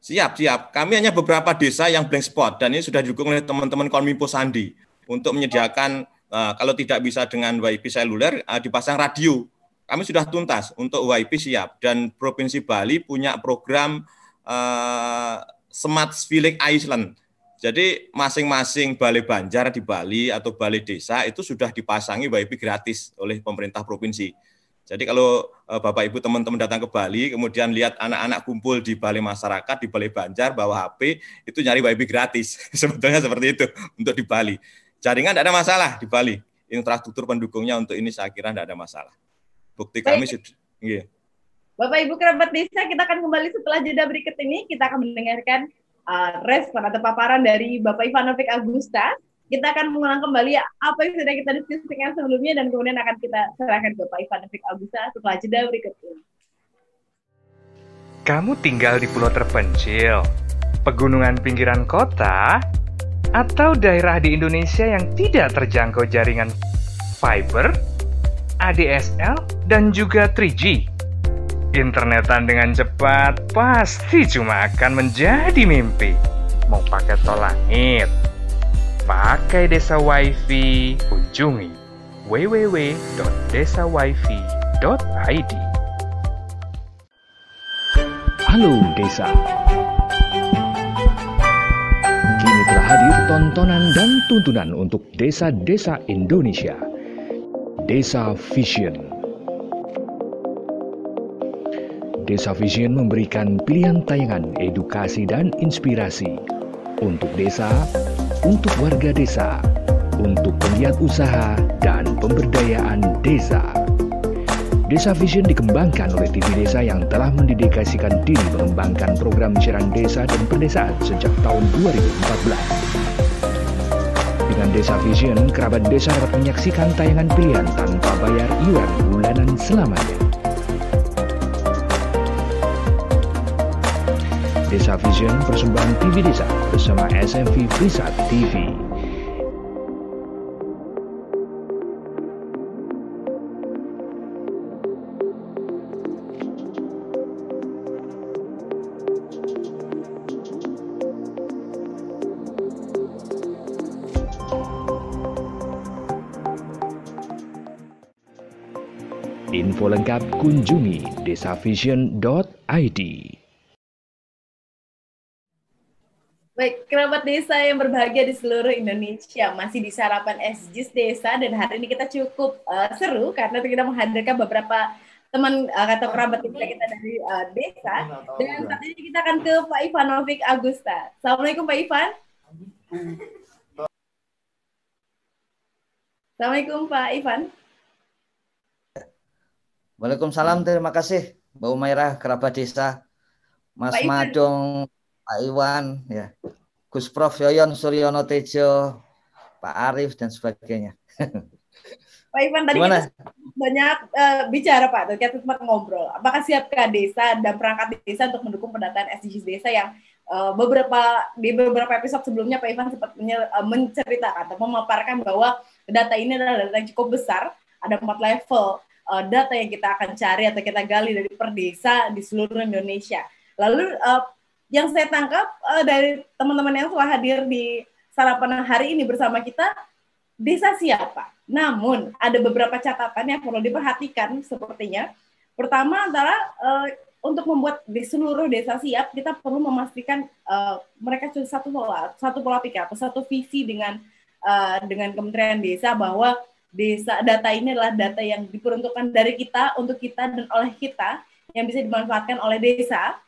Siap, siap. Kami hanya beberapa desa yang blank spot dan ini sudah didukung oleh teman-teman Kominfo Sandi untuk menyediakan uh, kalau tidak bisa dengan WiFi seluler uh, dipasang radio. Kami sudah tuntas untuk WiFi siap dan Provinsi Bali punya program uh, Smart Village Island jadi masing-masing balai banjar di Bali atau balai desa itu sudah dipasangi WiFi gratis oleh pemerintah provinsi. Jadi kalau eh, Bapak Ibu teman-teman datang ke Bali, kemudian lihat anak-anak kumpul di balai masyarakat, di balai banjar, bawa HP, itu nyari WiFi gratis. Sebetulnya seperti itu untuk di Bali. Jaringan tidak ada masalah di Bali. Infrastruktur pendukungnya untuk ini saya kira tidak ada masalah. Bukti kami sudah. Yeah. Bapak Ibu kerabat desa, kita akan kembali setelah jeda berikut ini. Kita akan mendengarkan uh, respon atau paparan dari Bapak Ivanovic Agusta. Kita akan mengulang kembali apa yang sudah kita diskusikan sebelumnya dan kemudian akan kita serahkan ke Bapak Ivanovic Agusta setelah jeda berikut ini. Kamu tinggal di pulau terpencil, pegunungan pinggiran kota, atau daerah di Indonesia yang tidak terjangkau jaringan fiber, ADSL, dan juga 3G. Internetan dengan cepat pasti cuma akan menjadi mimpi. Mau pakai tol langit, pakai desa wifi, kunjungi www.desawifi.id. Halo desa. Kini telah hadir tontonan dan tuntunan untuk desa-desa Indonesia. Desa Vision Desa Vision memberikan pilihan tayangan edukasi dan inspirasi untuk desa, untuk warga desa, untuk penggiat usaha, dan pemberdayaan desa. Desa Vision dikembangkan oleh TV Desa yang telah mendedikasikan diri mengembangkan program siaran desa dan perdesaan sejak tahun 2014. Dengan Desa Vision, kerabat desa dapat menyaksikan tayangan pilihan tanpa bayar iuran bulanan selamanya. Desa Vision persembahan TV Desa bersama SMV Prisat TV. Info lengkap kunjungi desavision.id. Baik, kerabat desa yang berbahagia di seluruh Indonesia masih di sarapan SJIS Desa dan hari ini kita cukup uh, seru karena kita menghadirkan beberapa teman uh, atau kerabat kita kita dari uh, desa dan saat ini kita akan ke Pak Ivanovic Agusta. Assalamualaikum Pak Ivan. Assalamualaikum Pak Ivan. Waalaikumsalam, terima kasih Mbak Umairah, kerabat desa, Mas Madong, Pak Iwan, ya, Gus Prof Yoyon Suryono Tejo, Pak Arif dan sebagainya. Pak Iwan tadi Gimana? kita banyak uh, bicara Pak, kita sempat ngobrol. Apakah siapkah desa dan perangkat desa untuk mendukung pendataan SDGs desa yang uh, beberapa di beberapa episode sebelumnya Pak Ivan sempat uh, menceritakan atau memaparkan bahwa data ini adalah data yang cukup besar, ada empat level uh, data yang kita akan cari atau kita gali dari per desa di seluruh Indonesia. Lalu uh, yang saya tangkap uh, dari teman-teman yang telah hadir di sarapan hari ini bersama kita, desa siapa? Namun ada beberapa catatan yang perlu diperhatikan sepertinya. Pertama adalah uh, untuk membuat di seluruh desa siap, kita perlu memastikan uh, mereka satu pola, satu pola pikir atau satu visi dengan uh, dengan Kementerian Desa bahwa desa data ini adalah data yang diperuntukkan dari kita untuk kita dan oleh kita yang bisa dimanfaatkan oleh desa.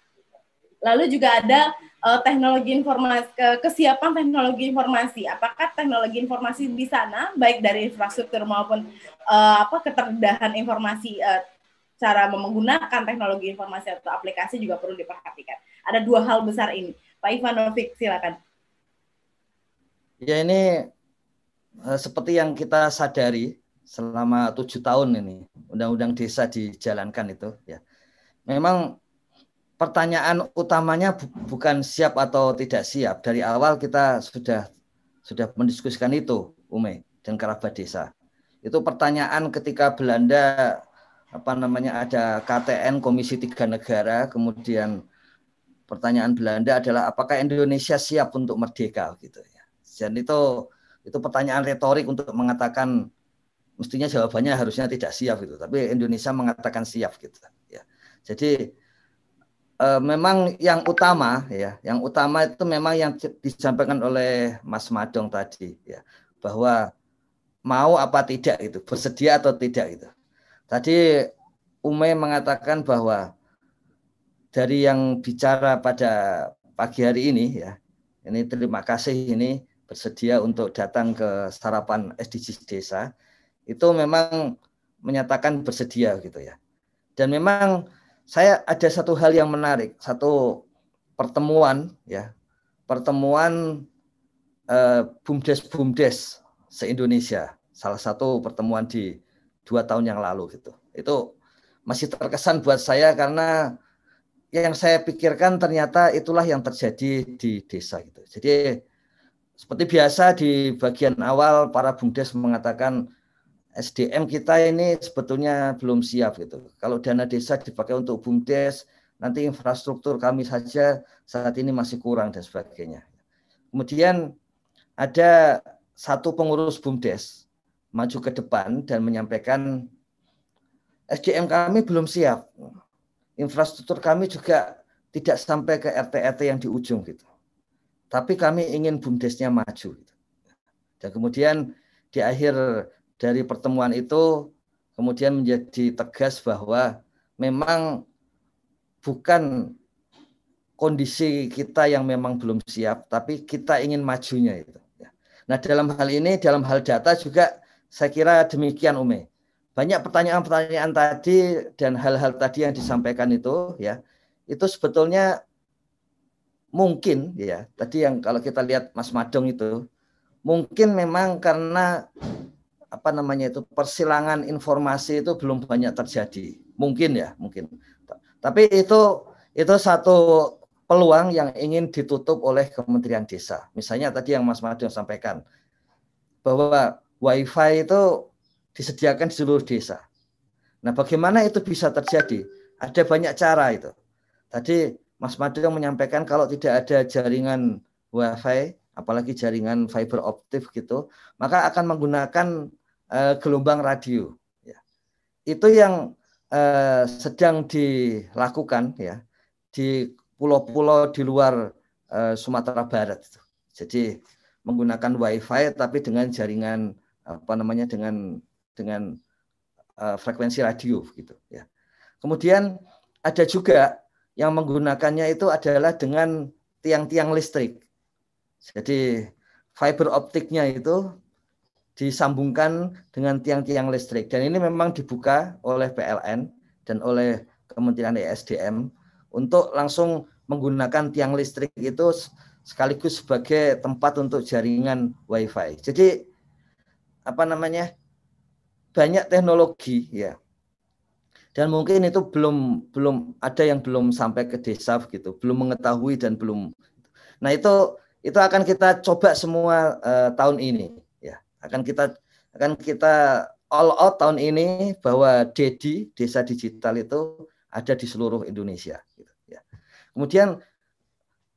Lalu juga ada uh, teknologi informasi ke, kesiapan teknologi informasi. Apakah teknologi informasi di sana baik dari infrastruktur maupun uh, apa keterdahan informasi uh, cara menggunakan teknologi informasi atau aplikasi juga perlu diperhatikan. Ada dua hal besar ini. Pak Ivanovic, silakan. Ya ini eh, seperti yang kita sadari selama tujuh tahun ini undang-undang desa dijalankan itu ya. Memang pertanyaan utamanya bu bukan siap atau tidak siap. Dari awal kita sudah sudah mendiskusikan itu, Ume dan kerabat desa. Itu pertanyaan ketika Belanda apa namanya ada KTN Komisi Tiga Negara, kemudian pertanyaan Belanda adalah apakah Indonesia siap untuk merdeka gitu ya. Dan itu itu pertanyaan retorik untuk mengatakan mestinya jawabannya harusnya tidak siap gitu, tapi Indonesia mengatakan siap gitu ya. Jadi e, memang yang utama ya, yang utama itu memang yang disampaikan oleh Mas Madong tadi ya, bahwa mau apa tidak itu, bersedia atau tidak itu. Tadi Ume mengatakan bahwa dari yang bicara pada pagi hari ini ya, ini terima kasih ini bersedia untuk datang ke sarapan SDGs desa, itu memang menyatakan bersedia gitu ya. Dan memang saya ada satu hal yang menarik, satu pertemuan ya, pertemuan eh, bumdes bumdes se Indonesia, salah satu pertemuan di dua tahun yang lalu gitu. Itu masih terkesan buat saya karena yang saya pikirkan ternyata itulah yang terjadi di desa gitu. Jadi seperti biasa di bagian awal para bumdes mengatakan SDM kita ini sebetulnya belum siap gitu. Kalau dana desa dipakai untuk bumdes, nanti infrastruktur kami saja saat ini masih kurang dan sebagainya. Kemudian ada satu pengurus bumdes maju ke depan dan menyampaikan SDM kami belum siap. Infrastruktur kami juga tidak sampai ke RT-RT yang di ujung gitu. Tapi kami ingin bumdesnya maju. Gitu. Dan kemudian di akhir dari pertemuan itu kemudian menjadi tegas bahwa memang bukan kondisi kita yang memang belum siap, tapi kita ingin majunya itu. Nah dalam hal ini, dalam hal data juga saya kira demikian Ume. Banyak pertanyaan-pertanyaan tadi dan hal-hal tadi yang disampaikan itu ya, itu sebetulnya mungkin ya, tadi yang kalau kita lihat Mas Madong itu mungkin memang karena apa namanya itu persilangan informasi itu belum banyak terjadi. Mungkin ya, mungkin. Tapi itu itu satu peluang yang ingin ditutup oleh Kementerian Desa. Misalnya tadi yang Mas Madong sampaikan bahwa wifi itu disediakan di seluruh desa. Nah, bagaimana itu bisa terjadi? Ada banyak cara itu. Tadi Mas Madu yang menyampaikan kalau tidak ada jaringan wifi, apalagi jaringan fiber optik gitu, maka akan menggunakan uh, gelombang radio. Ya. Itu yang uh, sedang dilakukan ya di pulau-pulau di luar uh, Sumatera Barat. Jadi menggunakan wifi tapi dengan jaringan apa namanya dengan dengan uh, frekuensi radio gitu ya. Kemudian ada juga yang menggunakannya itu adalah dengan tiang-tiang listrik. Jadi fiber optiknya itu disambungkan dengan tiang-tiang listrik. Dan ini memang dibuka oleh PLN dan oleh Kementerian ESDM untuk langsung menggunakan tiang listrik itu sekaligus sebagai tempat untuk jaringan WiFi. Jadi apa namanya banyak teknologi ya. Dan mungkin itu belum belum ada yang belum sampai ke desa gitu belum mengetahui dan belum. Nah itu itu akan kita coba semua uh, tahun ini akan kita akan kita all out tahun ini bahwa DEDI desa digital itu ada di seluruh Indonesia gitu, ya. kemudian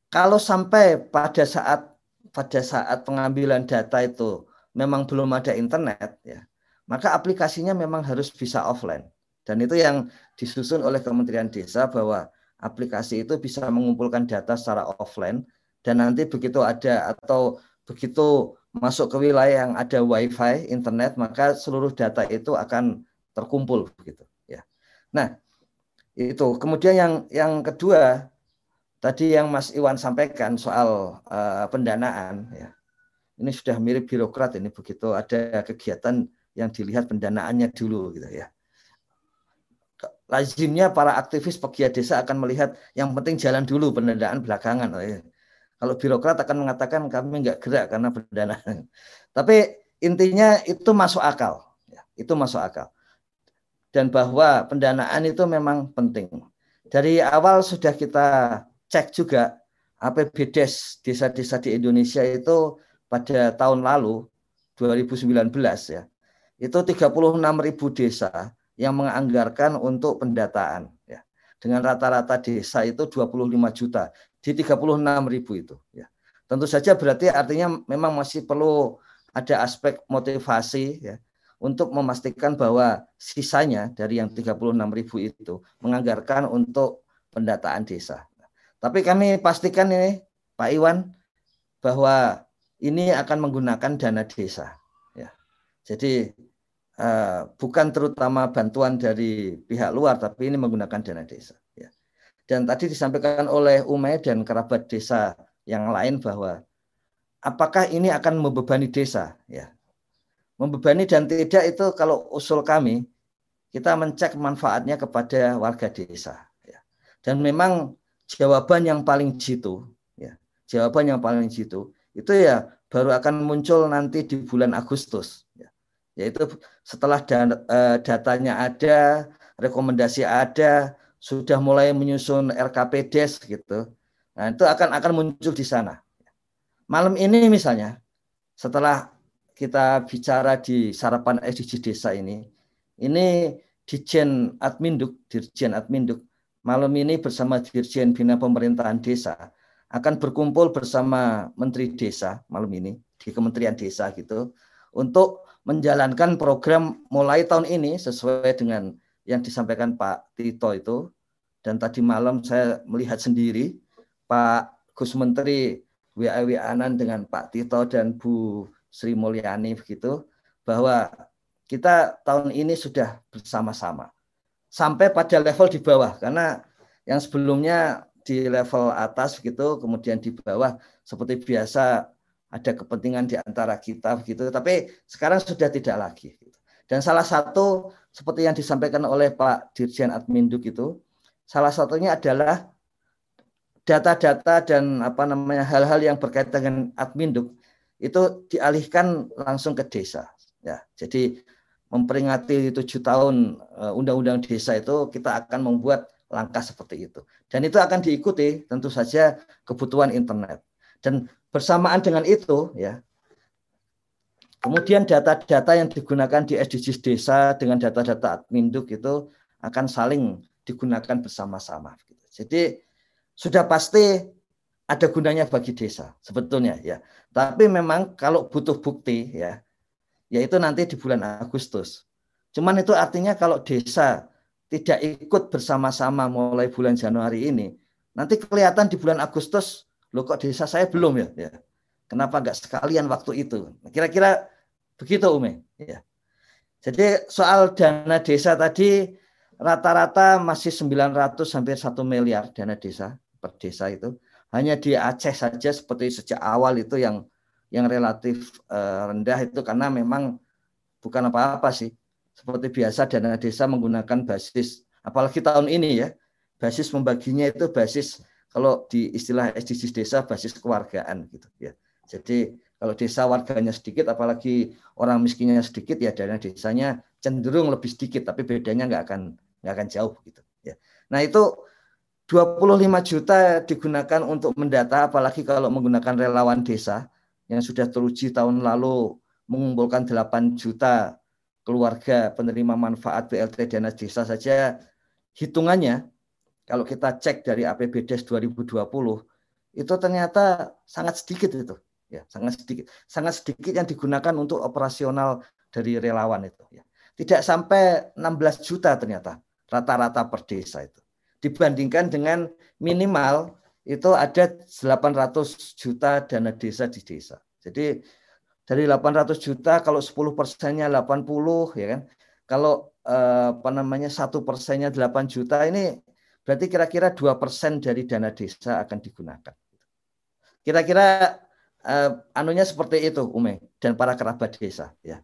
kalau sampai pada saat pada saat pengambilan data itu memang belum ada internet ya maka aplikasinya memang harus bisa offline Dan itu yang disusun oleh Kementerian Desa bahwa aplikasi itu bisa mengumpulkan data secara offline dan nanti begitu ada atau begitu masuk ke wilayah yang ada wifi internet maka seluruh data itu akan terkumpul begitu ya. Nah, itu. Kemudian yang yang kedua tadi yang Mas Iwan sampaikan soal uh, pendanaan ya. Ini sudah mirip birokrat ini begitu ada kegiatan yang dilihat pendanaannya dulu gitu ya. Lazimnya para aktivis pegiat desa akan melihat yang penting jalan dulu pendanaan belakangan. Kalau birokrat akan mengatakan kami nggak gerak karena pendanaan. Tapi intinya itu masuk akal. Ya, itu masuk akal. Dan bahwa pendanaan itu memang penting. Dari awal sudah kita cek juga APBDes desa-desa di Indonesia itu pada tahun lalu 2019 ya itu 36 ribu desa yang menganggarkan untuk pendataan ya dengan rata-rata desa itu 25 juta di 36 ribu itu ya tentu saja berarti artinya memang masih perlu ada aspek motivasi ya untuk memastikan bahwa sisanya dari yang 36 ribu itu menganggarkan untuk pendataan desa. Tapi kami pastikan ini Pak Iwan bahwa ini akan menggunakan dana desa. Ya. Jadi uh, bukan terutama bantuan dari pihak luar, tapi ini menggunakan dana desa. Dan tadi disampaikan oleh Umay dan kerabat desa yang lain bahwa apakah ini akan membebani desa? Ya. Membebani dan tidak itu kalau usul kami kita mencek manfaatnya kepada warga desa. Ya. Dan memang jawaban yang paling jitu, ya, jawaban yang paling jitu itu ya baru akan muncul nanti di bulan Agustus. Ya. Yaitu setelah eh, datanya ada, rekomendasi ada, sudah mulai menyusun RKPDes gitu. Nah itu akan akan muncul di sana. Malam ini misalnya, setelah kita bicara di sarapan SDG desa ini, ini Dirjen Adminduk, Dirjen Adminduk, malam ini bersama Dirjen Bina Pemerintahan Desa akan berkumpul bersama Menteri Desa malam ini di Kementerian Desa gitu untuk menjalankan program mulai tahun ini sesuai dengan yang disampaikan Pak Tito itu dan tadi malam saya melihat sendiri Pak Gus Menteri WAW Anan dengan Pak Tito dan Bu Sri Mulyani begitu bahwa kita tahun ini sudah bersama-sama sampai pada level di bawah karena yang sebelumnya di level atas gitu, kemudian di bawah seperti biasa ada kepentingan di antara kita begitu, tapi sekarang sudah tidak lagi. Dan salah satu seperti yang disampaikan oleh Pak Dirjen Adminduk itu, salah satunya adalah data-data dan apa namanya hal-hal yang berkaitan dengan Adminduk itu dialihkan langsung ke desa. Ya, jadi memperingati tujuh tahun eh, undang-undang desa itu kita akan membuat langkah seperti itu. Dan itu akan diikuti tentu saja kebutuhan internet. Dan bersamaan dengan itu ya kemudian data-data yang digunakan di SDGs desa dengan data-data adminduk itu akan saling digunakan bersama-sama. Jadi sudah pasti ada gunanya bagi desa sebetulnya ya. Tapi memang kalau butuh bukti ya, yaitu nanti di bulan Agustus. Cuman itu artinya kalau desa tidak ikut bersama-sama mulai bulan Januari ini, nanti kelihatan di bulan Agustus, lo kok desa saya belum ya? ya. Kenapa nggak sekalian waktu itu? Kira-kira begitu Umi. Ya. Jadi soal dana desa tadi rata-rata masih 900 hampir 1 miliar dana desa per desa itu. Hanya di Aceh saja seperti sejak awal itu yang yang relatif uh, rendah itu karena memang bukan apa-apa sih seperti biasa dana desa menggunakan basis apalagi tahun ini ya basis membaginya itu basis kalau di istilah SDGs desa basis kewargaan gitu ya jadi kalau desa warganya sedikit apalagi orang miskinnya sedikit ya dana desanya cenderung lebih sedikit tapi bedanya nggak akan nggak akan jauh gitu ya. Nah itu 25 juta digunakan untuk mendata apalagi kalau menggunakan relawan desa yang sudah teruji tahun lalu mengumpulkan 8 juta keluarga penerima manfaat BLT dana desa saja. Hitungannya kalau kita cek dari APBDes 2020 itu ternyata sangat sedikit itu ya sangat sedikit. Sangat sedikit yang digunakan untuk operasional dari relawan itu ya. Tidak sampai 16 juta ternyata rata-rata per desa itu. Dibandingkan dengan minimal itu ada 800 juta dana desa di desa. Jadi dari 800 juta kalau 10 persennya 80 ya kan. Kalau eh, apa namanya satu persennya 8 juta ini berarti kira-kira dua persen dari dana desa akan digunakan. Kira-kira eh, anunya seperti itu Ume dan para kerabat desa ya.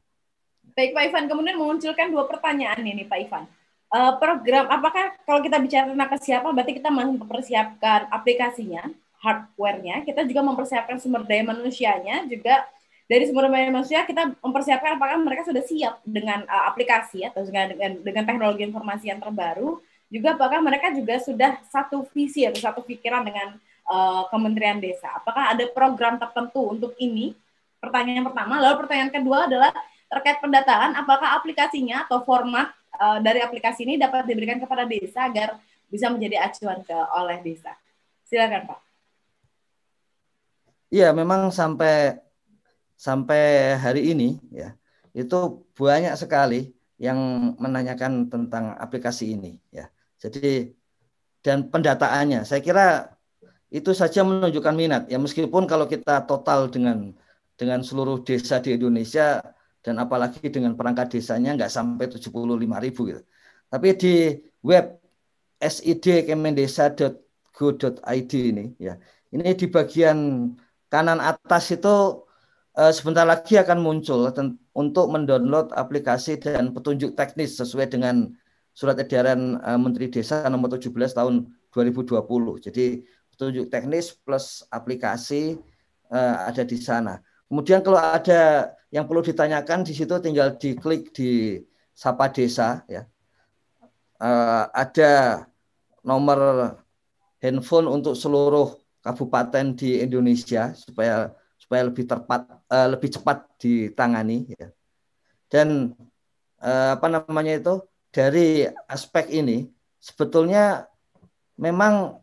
Baik Pak Ivan, kemudian memunculkan dua pertanyaan ini Pak Ivan. Uh, program apakah kalau kita bicara tentang kesiapan berarti kita mempersiapkan aplikasinya, hardware-nya, kita juga mempersiapkan sumber daya manusianya, juga dari sumber daya manusia kita mempersiapkan apakah mereka sudah siap dengan uh, aplikasi atau dengan, dengan dengan teknologi informasi yang terbaru, juga apakah mereka juga sudah satu visi atau satu pikiran dengan uh, Kementerian Desa. Apakah ada program tertentu untuk ini? Pertanyaan pertama, lalu pertanyaan kedua adalah terkait pendataan, apakah aplikasinya atau format uh, dari aplikasi ini dapat diberikan kepada desa agar bisa menjadi acuan ke oleh desa. Silakan Pak. Iya, memang sampai sampai hari ini ya itu banyak sekali yang menanyakan tentang aplikasi ini ya. Jadi dan pendataannya, saya kira itu saja menunjukkan minat ya meskipun kalau kita total dengan dengan seluruh desa di Indonesia dan apalagi dengan perangkat desanya nggak sampai 75 ribu gitu. Tapi di web sid.kemendesa.go.id ini ya, ini di bagian kanan atas itu eh, sebentar lagi akan muncul untuk mendownload aplikasi dan petunjuk teknis sesuai dengan surat edaran eh, Menteri Desa nomor 17 tahun 2020. Jadi petunjuk teknis plus aplikasi eh, ada di sana. Kemudian kalau ada yang perlu ditanyakan di situ tinggal diklik di Sapa Desa ya. Uh, ada nomor handphone untuk seluruh kabupaten di Indonesia supaya supaya lebih tepat uh, lebih cepat ditangani ya. Dan uh, apa namanya itu dari aspek ini sebetulnya memang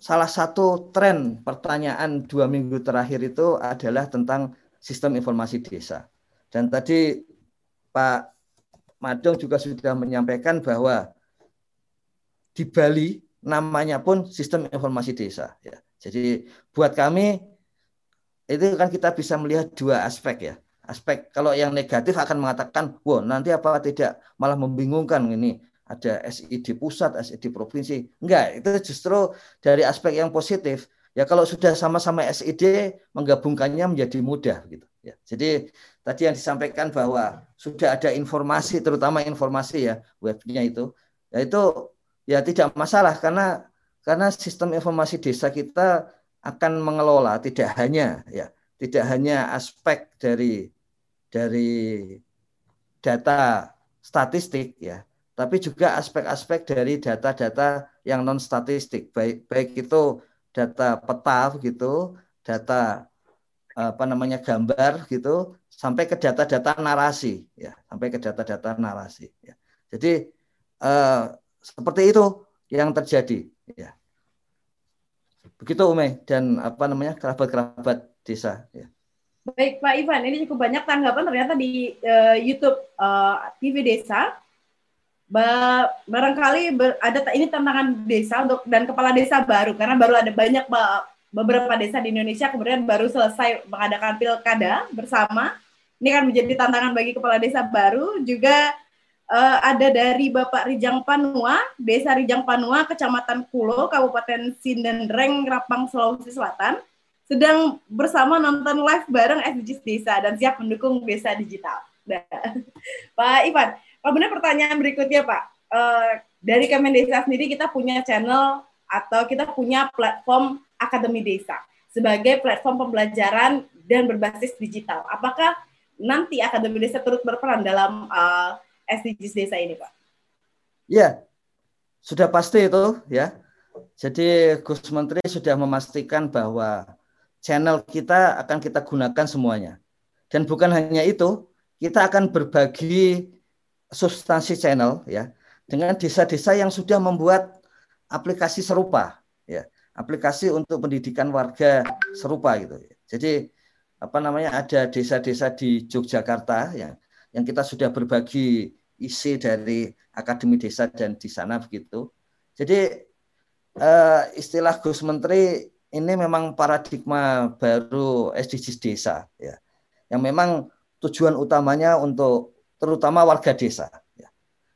salah satu tren pertanyaan dua minggu terakhir itu adalah tentang sistem informasi desa. Dan tadi Pak Madong juga sudah menyampaikan bahwa di Bali namanya pun sistem informasi desa. Ya. Jadi buat kami itu kan kita bisa melihat dua aspek ya. Aspek kalau yang negatif akan mengatakan, wah nanti apa tidak malah membingungkan ini ada SID pusat, SID provinsi. Enggak, itu justru dari aspek yang positif ya kalau sudah sama-sama SID menggabungkannya menjadi mudah gitu ya. Jadi tadi yang disampaikan bahwa sudah ada informasi terutama informasi ya webnya itu ya itu ya tidak masalah karena karena sistem informasi desa kita akan mengelola tidak hanya ya tidak hanya aspek dari dari data statistik ya tapi juga aspek-aspek dari data-data yang non statistik baik baik itu data peta gitu, data apa namanya gambar gitu, sampai ke data-data narasi ya, sampai ke data-data narasi ya. Jadi eh, seperti itu yang terjadi ya. Begitu Ume dan apa namanya kerabat-kerabat desa ya. Baik Pak Ivan, ini cukup banyak tanggapan ternyata di uh, YouTube uh, TV Desa barangkali ada ini tantangan desa untuk dan kepala desa baru karena baru ada banyak beberapa desa di Indonesia kemudian baru selesai mengadakan pilkada bersama. Ini kan menjadi tantangan bagi kepala desa baru juga uh, ada dari Bapak Rijang Panua, Desa Rijang Panua, Kecamatan Kulo, Kabupaten Sindenreng, Rapang, Sulawesi Selatan, sedang bersama nonton live bareng SDGs Desa dan siap mendukung desa digital. Nah, Pak Ivan, Kemudian pertanyaan berikutnya Pak, uh, dari Kemendesa sendiri kita punya channel atau kita punya platform Akademi Desa sebagai platform pembelajaran dan berbasis digital. Apakah nanti Akademi Desa turut berperan dalam uh, eh, SDGs Desa ini, Pak? Ya, sudah pasti itu ya. Jadi Gus Menteri sudah memastikan bahwa channel kita akan kita gunakan semuanya. Dan bukan hanya itu, kita akan berbagi substansi channel ya dengan desa-desa yang sudah membuat aplikasi serupa ya aplikasi untuk pendidikan warga serupa gitu jadi apa namanya ada desa-desa di Yogyakarta ya yang kita sudah berbagi isi dari Akademi Desa dan di sana begitu. Jadi uh, istilah Gus Menteri ini memang paradigma baru SDGs desa ya. Yang memang tujuan utamanya untuk terutama warga desa ya.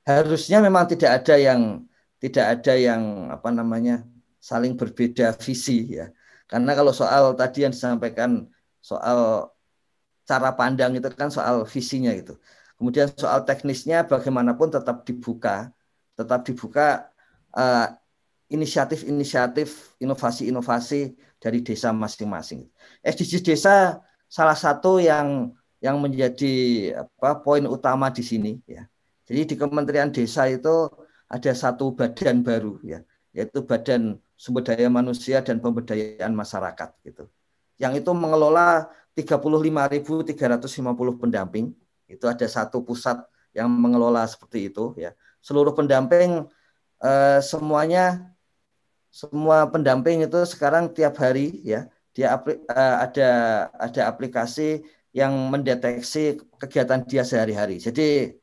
Harusnya memang tidak ada yang tidak ada yang apa namanya saling berbeda visi ya. Karena kalau soal tadi yang disampaikan soal cara pandang itu kan soal visinya gitu. Kemudian soal teknisnya bagaimanapun tetap dibuka, tetap dibuka uh, inisiatif-inisiatif, inovasi-inovasi dari desa masing-masing. SDGs desa salah satu yang yang menjadi apa poin utama di sini ya. Jadi di Kementerian Desa itu ada satu badan baru ya, yaitu Badan Sumber Daya Manusia dan Pemberdayaan Masyarakat gitu. Yang itu mengelola 35.350 pendamping itu ada satu pusat yang mengelola seperti itu ya. Seluruh pendamping eh, semuanya semua pendamping itu sekarang tiap hari ya dia eh, ada ada aplikasi yang mendeteksi kegiatan dia sehari-hari. Jadi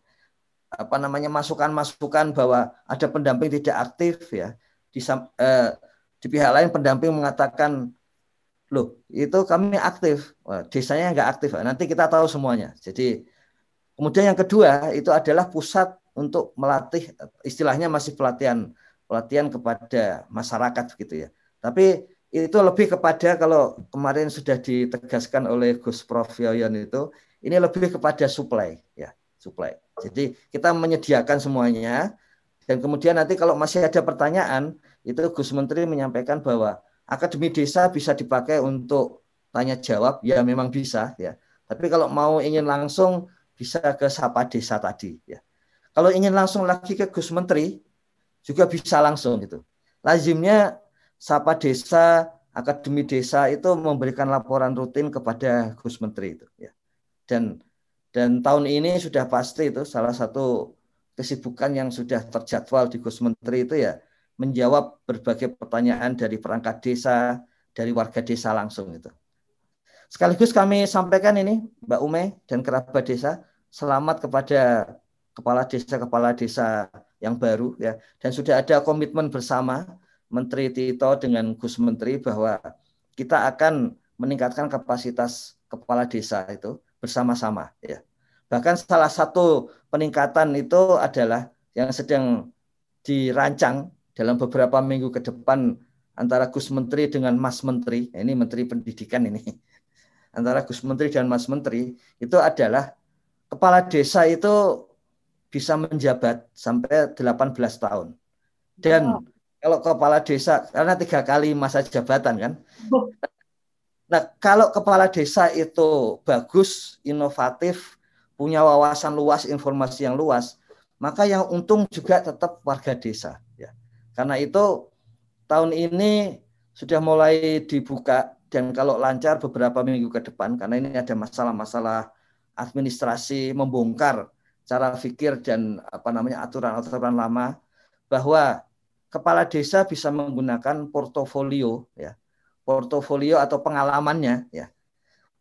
apa namanya masukan-masukan bahwa ada pendamping tidak aktif ya di eh, di pihak lain pendamping mengatakan loh itu kami aktif Wah, desanya nggak aktif nanti kita tahu semuanya jadi Kemudian yang kedua itu adalah pusat untuk melatih istilahnya masih pelatihan pelatihan kepada masyarakat gitu ya. Tapi itu lebih kepada kalau kemarin sudah ditegaskan oleh Gus Prof Yoyon itu ini lebih kepada supply ya, supply. Jadi kita menyediakan semuanya dan kemudian nanti kalau masih ada pertanyaan itu Gus Menteri menyampaikan bahwa Akademi Desa bisa dipakai untuk tanya jawab ya memang bisa ya. Tapi kalau mau ingin langsung bisa ke Sapa Desa tadi ya. Kalau ingin langsung lagi ke Gus Menteri juga bisa langsung gitu. Lazimnya Sapa Desa, Akademi Desa itu memberikan laporan rutin kepada Gus Menteri itu ya. Dan dan tahun ini sudah pasti itu salah satu kesibukan yang sudah terjadwal di Gus Menteri itu ya menjawab berbagai pertanyaan dari perangkat desa, dari warga desa langsung itu. Sekaligus kami sampaikan ini Mbak Ume dan kerabat desa selamat kepada kepala desa-kepala desa yang baru ya dan sudah ada komitmen bersama Menteri Tito dengan Gus Menteri bahwa kita akan meningkatkan kapasitas kepala desa itu bersama-sama ya. Bahkan salah satu peningkatan itu adalah yang sedang dirancang dalam beberapa minggu ke depan antara Gus Menteri dengan Mas Menteri, ini Menteri Pendidikan ini antara Gus Menteri dan Mas Menteri itu adalah kepala desa itu bisa menjabat sampai 18 tahun. Dan kalau kepala desa karena tiga kali masa jabatan kan. Nah, kalau kepala desa itu bagus, inovatif, punya wawasan luas, informasi yang luas, maka yang untung juga tetap warga desa ya. Karena itu tahun ini sudah mulai dibuka dan kalau lancar beberapa minggu ke depan karena ini ada masalah-masalah administrasi membongkar cara pikir dan apa namanya aturan-aturan lama bahwa kepala desa bisa menggunakan portofolio ya portofolio atau pengalamannya ya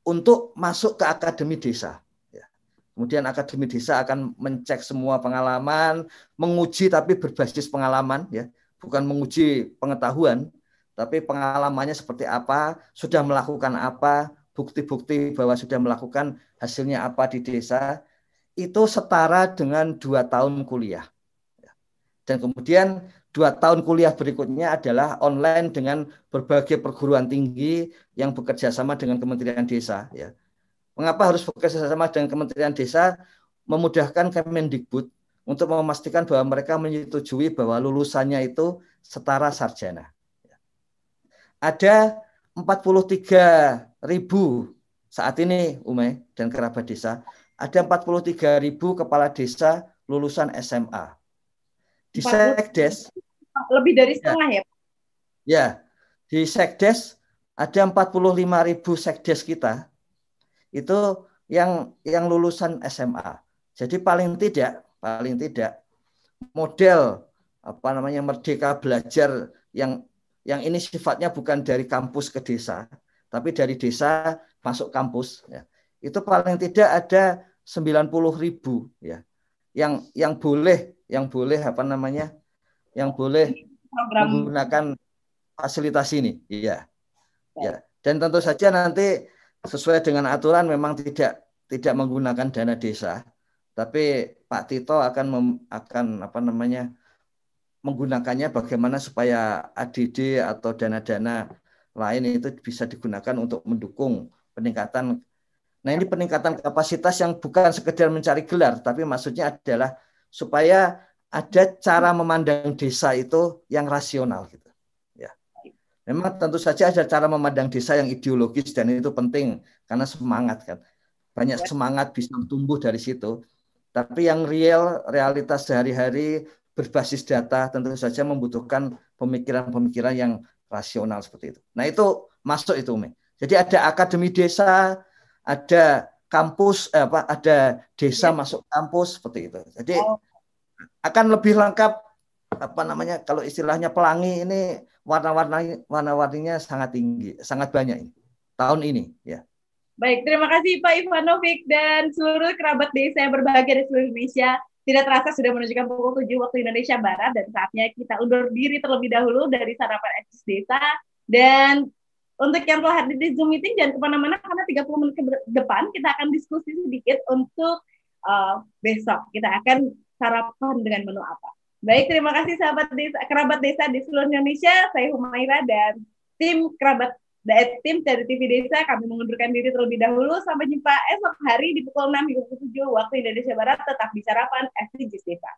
untuk masuk ke akademi desa ya. kemudian akademi desa akan mencek semua pengalaman menguji tapi berbasis pengalaman ya bukan menguji pengetahuan tapi pengalamannya seperti apa, sudah melakukan apa, bukti-bukti bahwa sudah melakukan hasilnya apa di desa, itu setara dengan dua tahun kuliah. Dan kemudian dua tahun kuliah berikutnya adalah online dengan berbagai perguruan tinggi yang bekerja sama dengan Kementerian Desa. Ya. Mengapa harus bekerja sama dengan Kementerian Desa? Memudahkan Kemendikbud untuk memastikan bahwa mereka menyetujui bahwa lulusannya itu setara sarjana ada 43 ribu saat ini Ume dan kerabat desa ada 43 ribu kepala desa lulusan SMA di Sekdes. Lebih dari setengah ya, ya ya. Di Sekdes ada 45 ribu Sekdes kita. Itu yang yang lulusan SMA jadi paling tidak paling tidak model apa namanya merdeka belajar yang yang ini sifatnya bukan dari kampus ke desa, tapi dari desa masuk kampus. Ya. Itu paling tidak ada 90 ribu ya yang yang boleh yang boleh apa namanya yang boleh Program. menggunakan fasilitas ini. Iya. Ya. Dan tentu saja nanti sesuai dengan aturan memang tidak tidak menggunakan dana desa tapi Pak Tito akan mem, akan apa namanya menggunakannya bagaimana supaya ADD atau dana-dana lain itu bisa digunakan untuk mendukung peningkatan. Nah ini peningkatan kapasitas yang bukan sekedar mencari gelar, tapi maksudnya adalah supaya ada cara memandang desa itu yang rasional gitu. Ya. Memang tentu saja ada cara memandang desa yang ideologis dan itu penting karena semangat kan. Banyak semangat bisa tumbuh dari situ. Tapi yang real, realitas sehari-hari berbasis data tentu saja membutuhkan pemikiran-pemikiran yang rasional seperti itu. Nah itu masuk itu, Umi. Jadi ada akademi desa, ada kampus eh, apa ada desa ya. masuk kampus seperti itu. Jadi oh. akan lebih lengkap apa namanya kalau istilahnya pelangi ini warna-warni warna-warninya sangat tinggi, sangat banyak ini tahun ini ya. Baik, terima kasih Pak Ivanovic dan seluruh kerabat desa yang berbahagia di seluruh Indonesia. Tidak terasa sudah menunjukkan pukul 7 waktu Indonesia Barat dan saatnya kita undur diri terlebih dahulu dari sarapan eksis desa dan untuk yang telah hadir di Zoom meeting jangan ke mana-mana karena 30 menit ke depan kita akan diskusi sedikit untuk uh, besok. Kita akan sarapan dengan menu apa. Baik, terima kasih sahabat desa, kerabat desa di seluruh Indonesia. Saya Humaira dan tim kerabat eh, tim dari TV Desa kami mengundurkan diri terlebih dahulu. Sampai jumpa esok hari di pukul 6 hingga pukul 7 waktu Indonesia Barat. Tetap di sarapan SDGs Desa.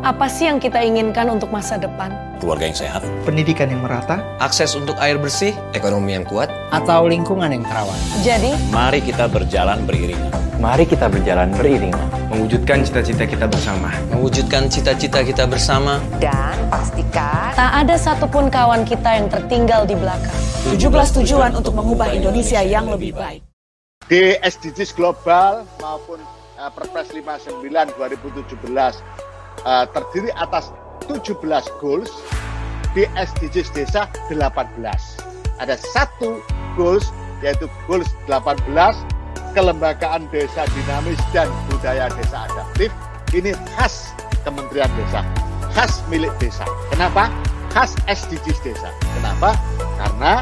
Apa sih yang kita inginkan untuk masa depan? Keluarga yang sehat, pendidikan yang merata, akses untuk air bersih, ekonomi yang kuat, atau lingkungan yang terawat. Jadi, mari kita berjalan beriringan. Mari kita berjalan beriringan. Mewujudkan cita-cita kita bersama. Mewujudkan cita-cita kita bersama. Dan pastikan tak ada satupun kawan kita yang tertinggal di belakang. 17 tujuan untuk mengubah Indonesia yang lebih baik. Di SDGs global maupun uh, Perpres 59 2017 uh, terdiri atas 17 goals di SDGs Desa 18. Ada satu goals yaitu goals 18 kelembagaan desa dinamis dan budaya desa adaptif ini khas Kementerian Desa, khas milik desa. Kenapa? Khas SDGs desa. Kenapa? Karena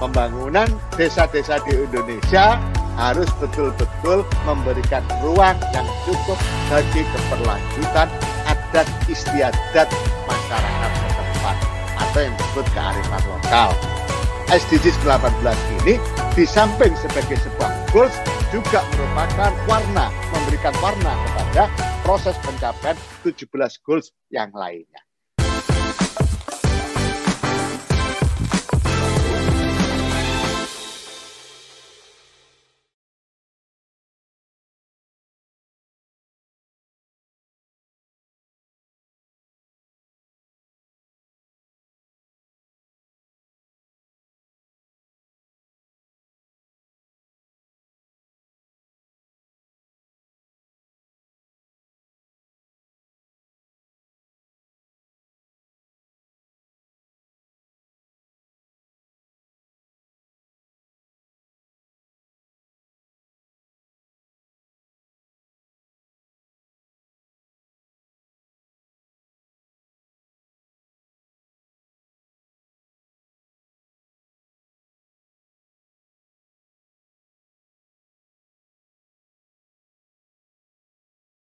pembangunan desa-desa di Indonesia harus betul-betul memberikan ruang yang cukup bagi keberlanjutan adat istiadat masyarakat setempat atau yang disebut kearifan lokal. SDGs 18 ini di samping sebagai sebuah goals juga merupakan warna, memberikan warna kepada proses pencapaian 17 goals yang lainnya.